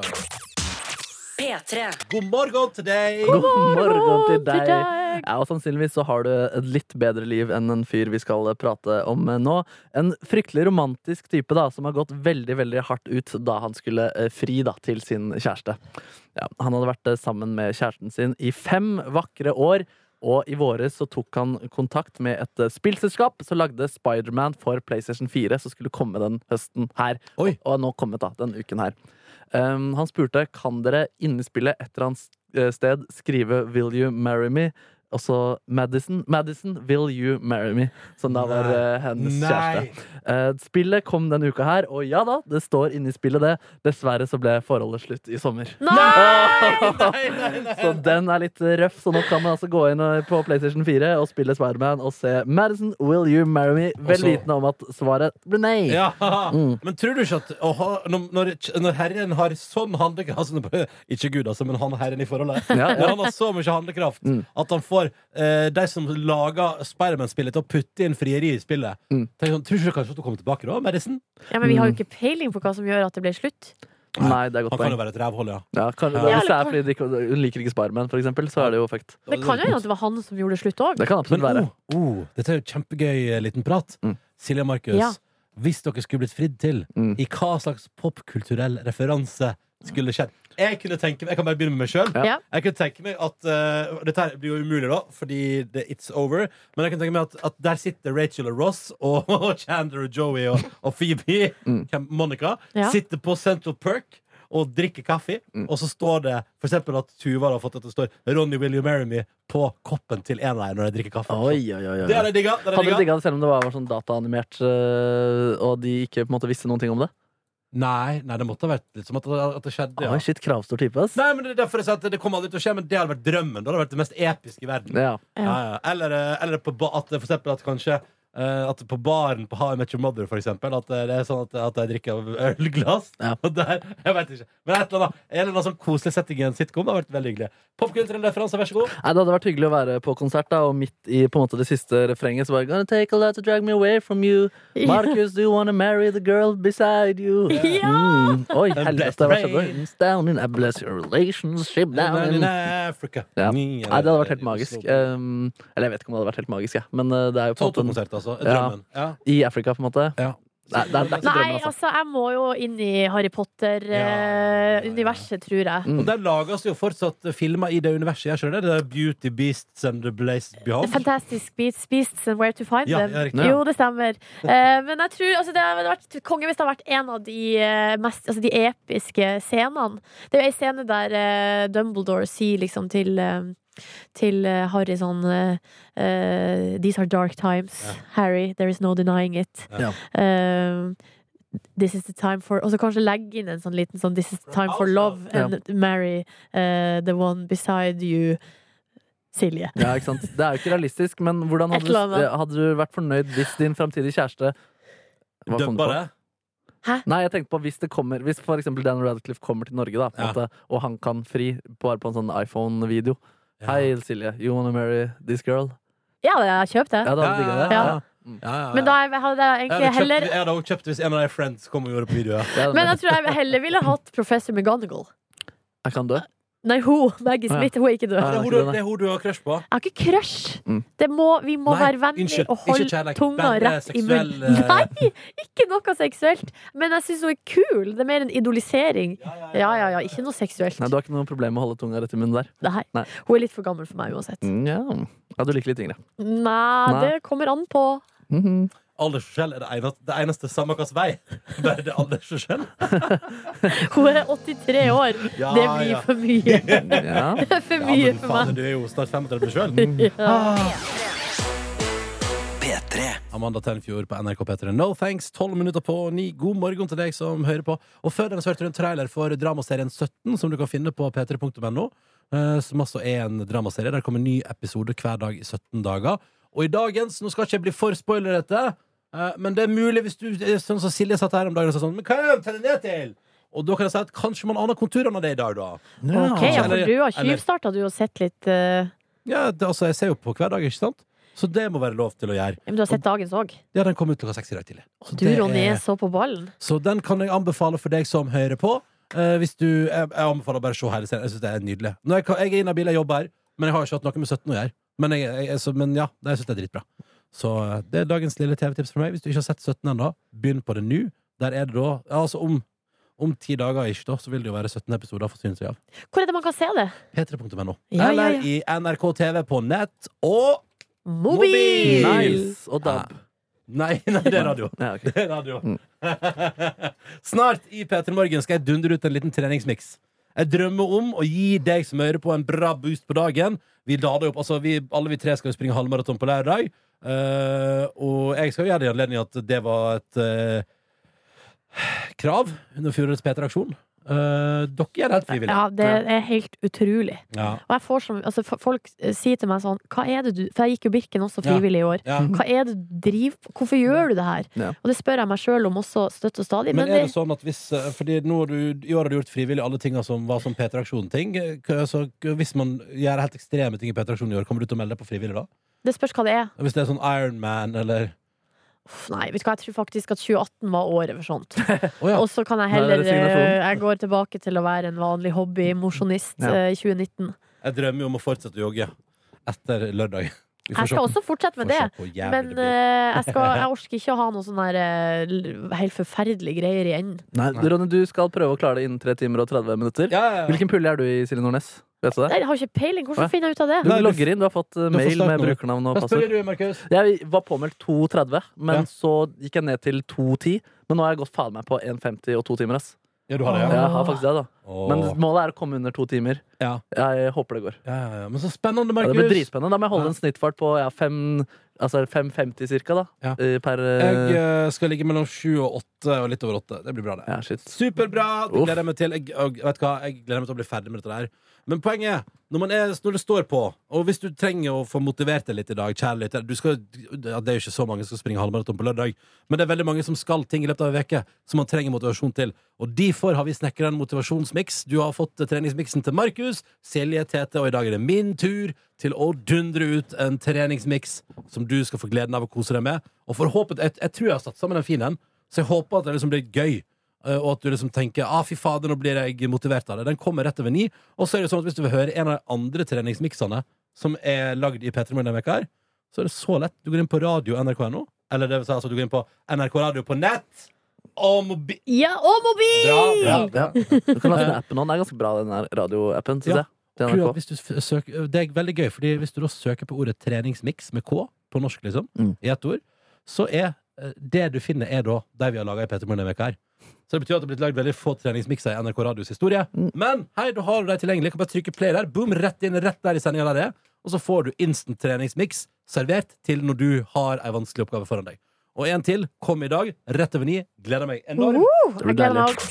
[SPEAKER 1] P3.
[SPEAKER 2] God morgen til deg!
[SPEAKER 4] God morgen til
[SPEAKER 3] til
[SPEAKER 4] deg!
[SPEAKER 3] deg.
[SPEAKER 4] Ja, og Sannsynligvis så har du et litt bedre liv enn en fyr vi skal prate om nå. En fryktelig romantisk type da, som har gått veldig veldig hardt ut da han skulle eh, fri da, til sin kjæreste. Ja, han hadde vært eh, sammen med kjæresten sin i fem vakre år. Og i våres så tok han kontakt med et eh, spillselskap som lagde Spiderman for PlayStation 4, som skulle komme den høsten her.
[SPEAKER 2] Oi.
[SPEAKER 4] Og og nå kommet da, den uken her. Um, han spurte kan dere inni spillet et eller annet eh, sted skrive 'Will you marry me'? Og så Madison, Madison, 'Will you marry me'? Som da var uh, hennes
[SPEAKER 2] Nei.
[SPEAKER 4] kjæreste. Uh, spillet kom denne uka her, og ja da, det står inni spillet det. Dessverre så ble forholdet slutt i sommer. Nei! Så den er litt røff, så nå kan man altså gå inn på PlayStation 4 og spille Spiderman og se Madison, 'Will you marry me'? Vel vitende om at svaret ble nei.
[SPEAKER 2] Ja,
[SPEAKER 4] Mm.
[SPEAKER 2] Men tror du ikke at å ha, når, når Herren har sånn handlekraft altså, Ikke Gud, altså, men han Herren i forholdet.
[SPEAKER 4] Ja, ja.
[SPEAKER 2] Når han har så mye handlekraft
[SPEAKER 4] Mm.
[SPEAKER 2] at han får eh, de som lager Spiderman-spillet, til å putte inn frieri i spillet.
[SPEAKER 4] Mm.
[SPEAKER 2] Tenk sånn, tror du ikke kanskje at du kommer tilbake da, Madison?
[SPEAKER 3] Ja, men vi har jo ikke peiling på hva som gjør at det ble slutt.
[SPEAKER 4] Nei, det er godt
[SPEAKER 2] Han kan jo være et rævhold, ja.
[SPEAKER 4] Ja, kan,
[SPEAKER 2] Ja.
[SPEAKER 4] Hvis det er fordi de hun liker ikke Spiderman, for eksempel, så er det jo fucked.
[SPEAKER 3] Det kan jo hende at det var han som gjorde det slutt òg.
[SPEAKER 4] Det kan absolutt
[SPEAKER 2] Men
[SPEAKER 4] være.
[SPEAKER 2] oh, oh, dette er jo kjempegøy eh, liten prat.
[SPEAKER 4] Mm.
[SPEAKER 2] Silje og Markus,
[SPEAKER 3] Ja.
[SPEAKER 2] hvis dere skulle blitt fridd til,
[SPEAKER 4] Mm.
[SPEAKER 2] i hva slags popkulturell referanse skulle skjedd? Jeg kunne tenke meg, jeg kan bare begynne med meg sjøl.
[SPEAKER 4] Ja.
[SPEAKER 2] Jeg kunne tenke meg at uh, Dette her blir jo umulig, da, fordi det, it's over. Men jeg kunne tenke meg at, at der sitter Rachel og Ross og Chandler og Joey og, og Phoebe,
[SPEAKER 4] Mm.
[SPEAKER 2] Monica,
[SPEAKER 3] Ja.
[SPEAKER 2] sitter på Central Perk og drikker kaffe.
[SPEAKER 4] Mm.
[SPEAKER 2] Og så står det for eksempel at Tuva har fått at det står 'Ronny, will you marry me?' på koppen til en av dem når de drikker kaffe.
[SPEAKER 4] Oi, oi, oi.
[SPEAKER 2] Det hadde jeg digga.
[SPEAKER 4] Hadde
[SPEAKER 2] digga.
[SPEAKER 4] det selv om det var, var sånn dataanimert, øh, og de ikke på en måte visste noen ting om det?
[SPEAKER 2] Nei, nei, det måtte ha vært litt som at, at det skjedde. Ja.
[SPEAKER 4] Ah, shit, kravstor type, ass.
[SPEAKER 2] Nei, men Det er derfor jeg sa at det kommer aldri til å skje, men det hadde vært drømmen. Det hadde vært det mest episke i verden.
[SPEAKER 4] Ja.
[SPEAKER 2] Ja, ja. Eller, eh, eller på at for eksempel at kanskje eh, at på baren på How I Met Your Mother, for eksempel, at eh, det er sånn at, at jeg drikker av ølglass.
[SPEAKER 4] Ja.
[SPEAKER 2] Og der, jeg vet ikke. Men et eller annet, en eller annen sånn koselig setting i en sitcom det har vært veldig hyggelig. Popkulturell referanse, vær så god.
[SPEAKER 4] Nei, Det hadde vært hyggelig å være på konsert, da, og midt i på en måte det siste refrenget så bare Gonna take a lot to drag me away from you. Marcus, do you wanna marry the girl beside you?
[SPEAKER 3] Ja!
[SPEAKER 4] Mm. Oi, helvete, hva skjedde? Down in, a bless your relationship down in
[SPEAKER 2] Africa.
[SPEAKER 4] Ja. Nei, det hadde vært helt magisk. Um, eller jeg vet ikke om det hadde vært helt magisk, ja. men uh, det er jo på en måte
[SPEAKER 2] altså. Drømmen. Ja.
[SPEAKER 4] i Afrika, på en måte.
[SPEAKER 2] Ja.
[SPEAKER 4] Nei, det er, det er
[SPEAKER 3] Nei,
[SPEAKER 4] drømmen, altså.
[SPEAKER 3] altså, jeg må jo inn i Harry Potter-universet, tror jeg.
[SPEAKER 2] Og der lages jo fortsatt filmer i det universet. Jeg skjønner det, det er Beauty Beasts and the Blazed Beyond.
[SPEAKER 3] Fantastic Beasts, Beasts and Where to Find
[SPEAKER 2] Ja,
[SPEAKER 3] Them.
[SPEAKER 2] ja,
[SPEAKER 3] jo, det stemmer. Eh, men jeg tror altså, det hadde vært konge hvis det hadde vært en av de, eh, mest, altså, de episke scenene. Det er jo ei scene der eh, Dumbledore sier liksom til eh, til eh, Harry sånn eh, eh, These are dark times, Harry. There is no denying it.
[SPEAKER 4] Ja.
[SPEAKER 3] Uh, This is the time for Og så kanskje legge inn en sånn liten sånn This is the time for love and marry uh, the one beside you. Silje.
[SPEAKER 4] Ja, ikke sant? Det er jo ikke realistisk, men hvordan hadde, du, hadde du vært fornøyd hvis din framtidige kjæreste
[SPEAKER 2] Dubba det.
[SPEAKER 3] Hæ?
[SPEAKER 4] Nei, jeg tenkte på hvis det kommer Hvis for eksempel Dan Radcliffe kommer til Norge, da, på
[SPEAKER 2] Ja.
[SPEAKER 4] måte, og han kan fri bare på en sånn iPhone-video. Hei, Silje. You wanna marry this girl?
[SPEAKER 3] Ja, jeg har kjøpt det.
[SPEAKER 4] Ja, da digga det?
[SPEAKER 3] Ja.
[SPEAKER 4] Ja.
[SPEAKER 3] Men da hadde jeg
[SPEAKER 2] jeg
[SPEAKER 3] egentlig
[SPEAKER 2] hadde, kjøpt,
[SPEAKER 3] heller
[SPEAKER 2] jeg hadde også kjøpt hvis en av de Friends kom og gjorde på video. Ja.
[SPEAKER 3] Men jeg tror jeg heller ville hatt Professor McGonagall.
[SPEAKER 4] Jeg kan dø.
[SPEAKER 3] Nei, hun. Maggie Smith. Hun er ikke død.
[SPEAKER 2] Det er hun du- det er hun du har crush på.
[SPEAKER 3] Jeg har ikke crush.
[SPEAKER 4] Mm.
[SPEAKER 3] Det må, vi må
[SPEAKER 2] Nei,
[SPEAKER 3] være vennlige og holde tunga rett i munnen.
[SPEAKER 2] eh,
[SPEAKER 3] Nei, ikke noe seksuelt. Men jeg syns hun er kul. Det er mer en idolisering. Ja, ja, ja. Ikke noe seksuelt.
[SPEAKER 4] Nei, du har ikke noe problem med å holde tunga rett i munnen der?
[SPEAKER 3] Nei.
[SPEAKER 4] Nei.
[SPEAKER 3] Hun er litt for gammel for meg uansett.
[SPEAKER 4] Mm, Ja. ja, du liker litt yngre.
[SPEAKER 3] Nei,
[SPEAKER 4] Nei.
[SPEAKER 3] det kommer an på.
[SPEAKER 4] Mhm.
[SPEAKER 2] Aldersforskjell er det eneste, det eneste samme hvilken vei. Bare det er aldersforskjell.
[SPEAKER 3] Hun er 83 år.
[SPEAKER 2] Ja,
[SPEAKER 3] det blir
[SPEAKER 2] ja.
[SPEAKER 3] for mye.
[SPEAKER 4] Ja.
[SPEAKER 3] Det er for
[SPEAKER 2] Ja,
[SPEAKER 3] mye
[SPEAKER 2] men
[SPEAKER 3] for
[SPEAKER 2] faen,
[SPEAKER 3] meg.
[SPEAKER 2] du er jo snart 35 sjøl.
[SPEAKER 3] Ja.
[SPEAKER 2] Amanda Tenfjord på NRK P3. No thanks, 12 minutter på ni. God morgen til deg som hører på. Og før den så hørte du en trailer for dramaserien 17, som du kan finne på p3.no. eh, Som altså er en dramaserie. Der kommer en ny episode hver dag i 17 dager. Og i dagens, nå skal ikke jeg bli for spoilerete, Eh, men det er mulig hvis du Sånn som Silje satt her om dagen og sa sånn Men hva er det telle ned til? Og da kan jeg si at kanskje man aner konturene av det i dag, da.
[SPEAKER 3] Ok, ja, for du har tjuvstarta du og sett litt uh...
[SPEAKER 2] Ja, det, altså, jeg ser jo på hver dag, ikke sant? Så det må være lov til å gjøre.
[SPEAKER 3] Men du har sett dagens òg?
[SPEAKER 2] Ja, den kom ut klokka seks i dag tidlig. Så
[SPEAKER 3] Du,
[SPEAKER 2] det
[SPEAKER 3] Ronny,
[SPEAKER 2] er-
[SPEAKER 3] så på ballen.
[SPEAKER 2] Så den kan jeg anbefale for deg som hører på. Uh, hvis du, jeg, jeg anbefaler bare å se hele serien. Jeg synes det er nydelig. Nå jeg, jeg er inhabil, jeg jobber her, men jeg har ikke hatt noe med 17 å gjøre. Men, jeg, jeg, så, men ja, det- jeg syns det er dritbra. Så eh, det er dagens lille TV-tips for meg. Hvis du ikke har sett 17 ennå, begynn på det nå. Der er det da Altså om, om ti dager ikke, da, så vil det jo være 17 episoder for synes jeg.
[SPEAKER 3] Hvor er det man kan se det?
[SPEAKER 2] P3.no.
[SPEAKER 3] Ja, ja,
[SPEAKER 2] Eller
[SPEAKER 3] ja.
[SPEAKER 2] i NRK TV på nett og
[SPEAKER 3] Mobil!
[SPEAKER 4] Nice. Og DAB.
[SPEAKER 2] Nei, nei, det er radio.
[SPEAKER 4] Ja, okay.
[SPEAKER 2] Det er radio. Snart i P3 Morgen skal jeg dundre ut en liten treningsmiks. Jeg drømmer om å gi deg som hører på, en bra boost på dagen. Vi lader opp, altså vi, Alle vi tre skal jo springe halvmaraton på lørdag. Eh, og jeg skal gjøre det i anledning at det var et uh, krav under fjorårets P3-aksjon. Uh, dere gjør det helt frivillig.
[SPEAKER 3] Ja, det er helt utrolig.
[SPEAKER 2] Ja.
[SPEAKER 3] Og jeg får sånn, altså, folk sier til meg sånn Hva er det du For jeg gikk jo Birken også
[SPEAKER 2] Ja.
[SPEAKER 3] frivillig i år.
[SPEAKER 2] Ja.
[SPEAKER 3] Hva er det du driver på? Hvorfor gjør du det her?
[SPEAKER 4] Ja.
[SPEAKER 3] Og det spør jeg meg sjøl om også støtt og stadig.
[SPEAKER 2] Men
[SPEAKER 3] Men,
[SPEAKER 2] er det
[SPEAKER 3] det,
[SPEAKER 2] sånn at hvis Fordi nå har du, i år har du gjort frivillig alle tinga som var som P3-aksjon-ting. Eh, Så hvis man gjør helt ekstreme ting i P3-aksjon i år, kommer du til å melde deg på frivillig da?
[SPEAKER 3] Det spørs hva det er.
[SPEAKER 2] Hvis det er sånn Ironman eller
[SPEAKER 3] Uff, nei, vet du hva, jeg tror faktisk at 2018 var året for sånt.
[SPEAKER 2] oh, ja.
[SPEAKER 3] Og så kan jeg
[SPEAKER 4] er
[SPEAKER 3] heller eh, Jeg går tilbake til å være en vanlig hobbymosjonist
[SPEAKER 4] Ja.
[SPEAKER 3] eh, i 2019.
[SPEAKER 2] Jeg drømmer jo om å fortsette å jogge etter lørdag.
[SPEAKER 3] Jeg skal også fortsette med det. Men
[SPEAKER 2] uh,
[SPEAKER 3] eh, jeg, skal, jeg orker ikke å ha noe sånn her eh, helt forferdelige greier i enden.
[SPEAKER 4] Nei, Ronny, du skal prøve å klare det innen 3 timer og 30 minutter.
[SPEAKER 2] Ja, ja, ja.
[SPEAKER 4] Hvilken pulje er du i, Silje Nordnes? Vet du det?
[SPEAKER 3] Nei, Jeg har ikke peiling. Hvordan
[SPEAKER 4] ja.
[SPEAKER 3] finner jeg ut av det?
[SPEAKER 4] Du logger inn, du har fått uh,
[SPEAKER 2] Du
[SPEAKER 4] mail med brukernavn og passord. Jeg var påmeldt 2.30, men
[SPEAKER 2] Ja.
[SPEAKER 4] så gikk jeg ned til 2.10. Men nå har jeg gått faen meg på 1.50 og to timer. ass
[SPEAKER 2] Ja, du har det, ja?
[SPEAKER 4] Jeg har faktisk det da
[SPEAKER 2] Åh.
[SPEAKER 4] Men målet er å komme under to timer.
[SPEAKER 2] Ja.
[SPEAKER 4] Jeg håper det går.
[SPEAKER 2] Ja, ja, ja. Men så spennende, Markus.
[SPEAKER 4] det blir dritspennende. Da må jeg holde en snittfart på ja, fem, altså 5.50 cirka, da. Eh, Per
[SPEAKER 2] Jeg
[SPEAKER 4] eh,
[SPEAKER 2] eh, skal ligge mellom sju og åtte og litt over åtte. Det blir bra, det. Superbra! Det gleder jeg meg til. Jeg, og, vet hva? jeg gleder meg til å bli ferdig med dette der. Men poenget når, man er, når det står på, og hvis du trenger å få motivert deg litt i dag, kjære lytter Det er jo ikke så mange som skal springe halvmaraton på lørdag, men det er veldig mange som skal ting i løpet av en uke som man trenger motivasjon til. Og derfor har vi snekra en motivasjonsmiks. Du har fått eh, treningsmiksen til Markus, Silje, Tete, og i dag er det min tur til å dundre ut en treningsmiks som du skal få gleden av å kose deg med. Og forhåpent, jeg, jeg tror jeg har satt sammen en fin en, så jeg håper at det liksom blir gøy. Uh, Og at du liksom tenker ah, fy fader, nå blir jeg motivert av det. Den kommer rett over ni. Og så er det sånn at hvis du vil høre en av de andre treningsmiksene som er lagd i P3 Morgen denne veka så er det så lett. Du går inn på radio nrk.no, eller det vil si altså du går inn på NRK Radio på nett. Og mobil.
[SPEAKER 3] Ja, og mobil!
[SPEAKER 2] Bra, bra.
[SPEAKER 4] ja. Du kan lage den appen nå. Den er ganske bra, den der radioappen.
[SPEAKER 2] Ja.
[SPEAKER 4] jeg.
[SPEAKER 2] Kul søker, det er veldig gøy, Fordi hvis du da søker på ordet treningsmiks med K, på norsk liksom,
[SPEAKER 4] Mm.
[SPEAKER 2] i ett ord, så er eh, det du finner, er da de vi har laga i P3 Morgen denne uka her. Så det betyr at det har blitt lagd veldig få treningsmikser i NRK Radios historie.
[SPEAKER 4] Mm.
[SPEAKER 2] Men hei, da har du dem tilgjengelig. Kan bare trykke play der. Boom, rett inn, rett der i sendinga der det er. Og så får du instant treningsmiks servert til når du har ei vanskelig oppgave foran deg. Og en til kom i dag, rett over ni. Gleder meg enormt.
[SPEAKER 3] Uh, jeg gleder meg.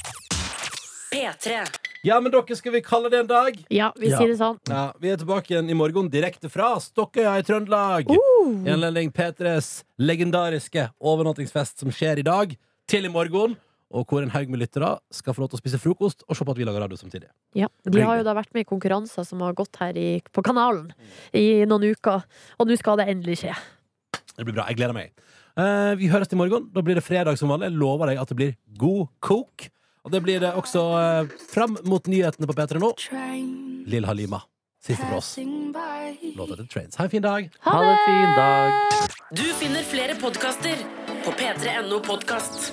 [SPEAKER 1] P3.
[SPEAKER 2] Ja, men dere, skal vi kalle det en dag?
[SPEAKER 3] Ja, vi
[SPEAKER 4] Ja.
[SPEAKER 3] sier det sånn.
[SPEAKER 2] Ja, Vi er tilbake igjen i morgen direkte fra Stokkøya i Trøndelag.
[SPEAKER 3] Uh.
[SPEAKER 2] I anledning P3s legendariske overnattingsfest som skjer i dag, til i morgen. Og hvor en haug med lyttere skal få lov til å spise frokost og se på at vi lager radio samtidig.
[SPEAKER 3] Ja, De har jo da vært med i konkurranser som har gått her i, på kanalen i noen uker. Og nå skal det endelig skje.
[SPEAKER 2] Det blir bra. Jeg gleder meg. Eh, vi høres i morgen. Da blir det fredag som vanlig. Jeg lover deg at det blir god kok. Og det blir det også eh, fram mot nyhetene på P3 nå. Lill Halima. Siste for oss. Låta til Trains. Ha en fin dag.
[SPEAKER 4] Ha det fin dag.
[SPEAKER 1] Du finner flere podkaster på p3.no podkast.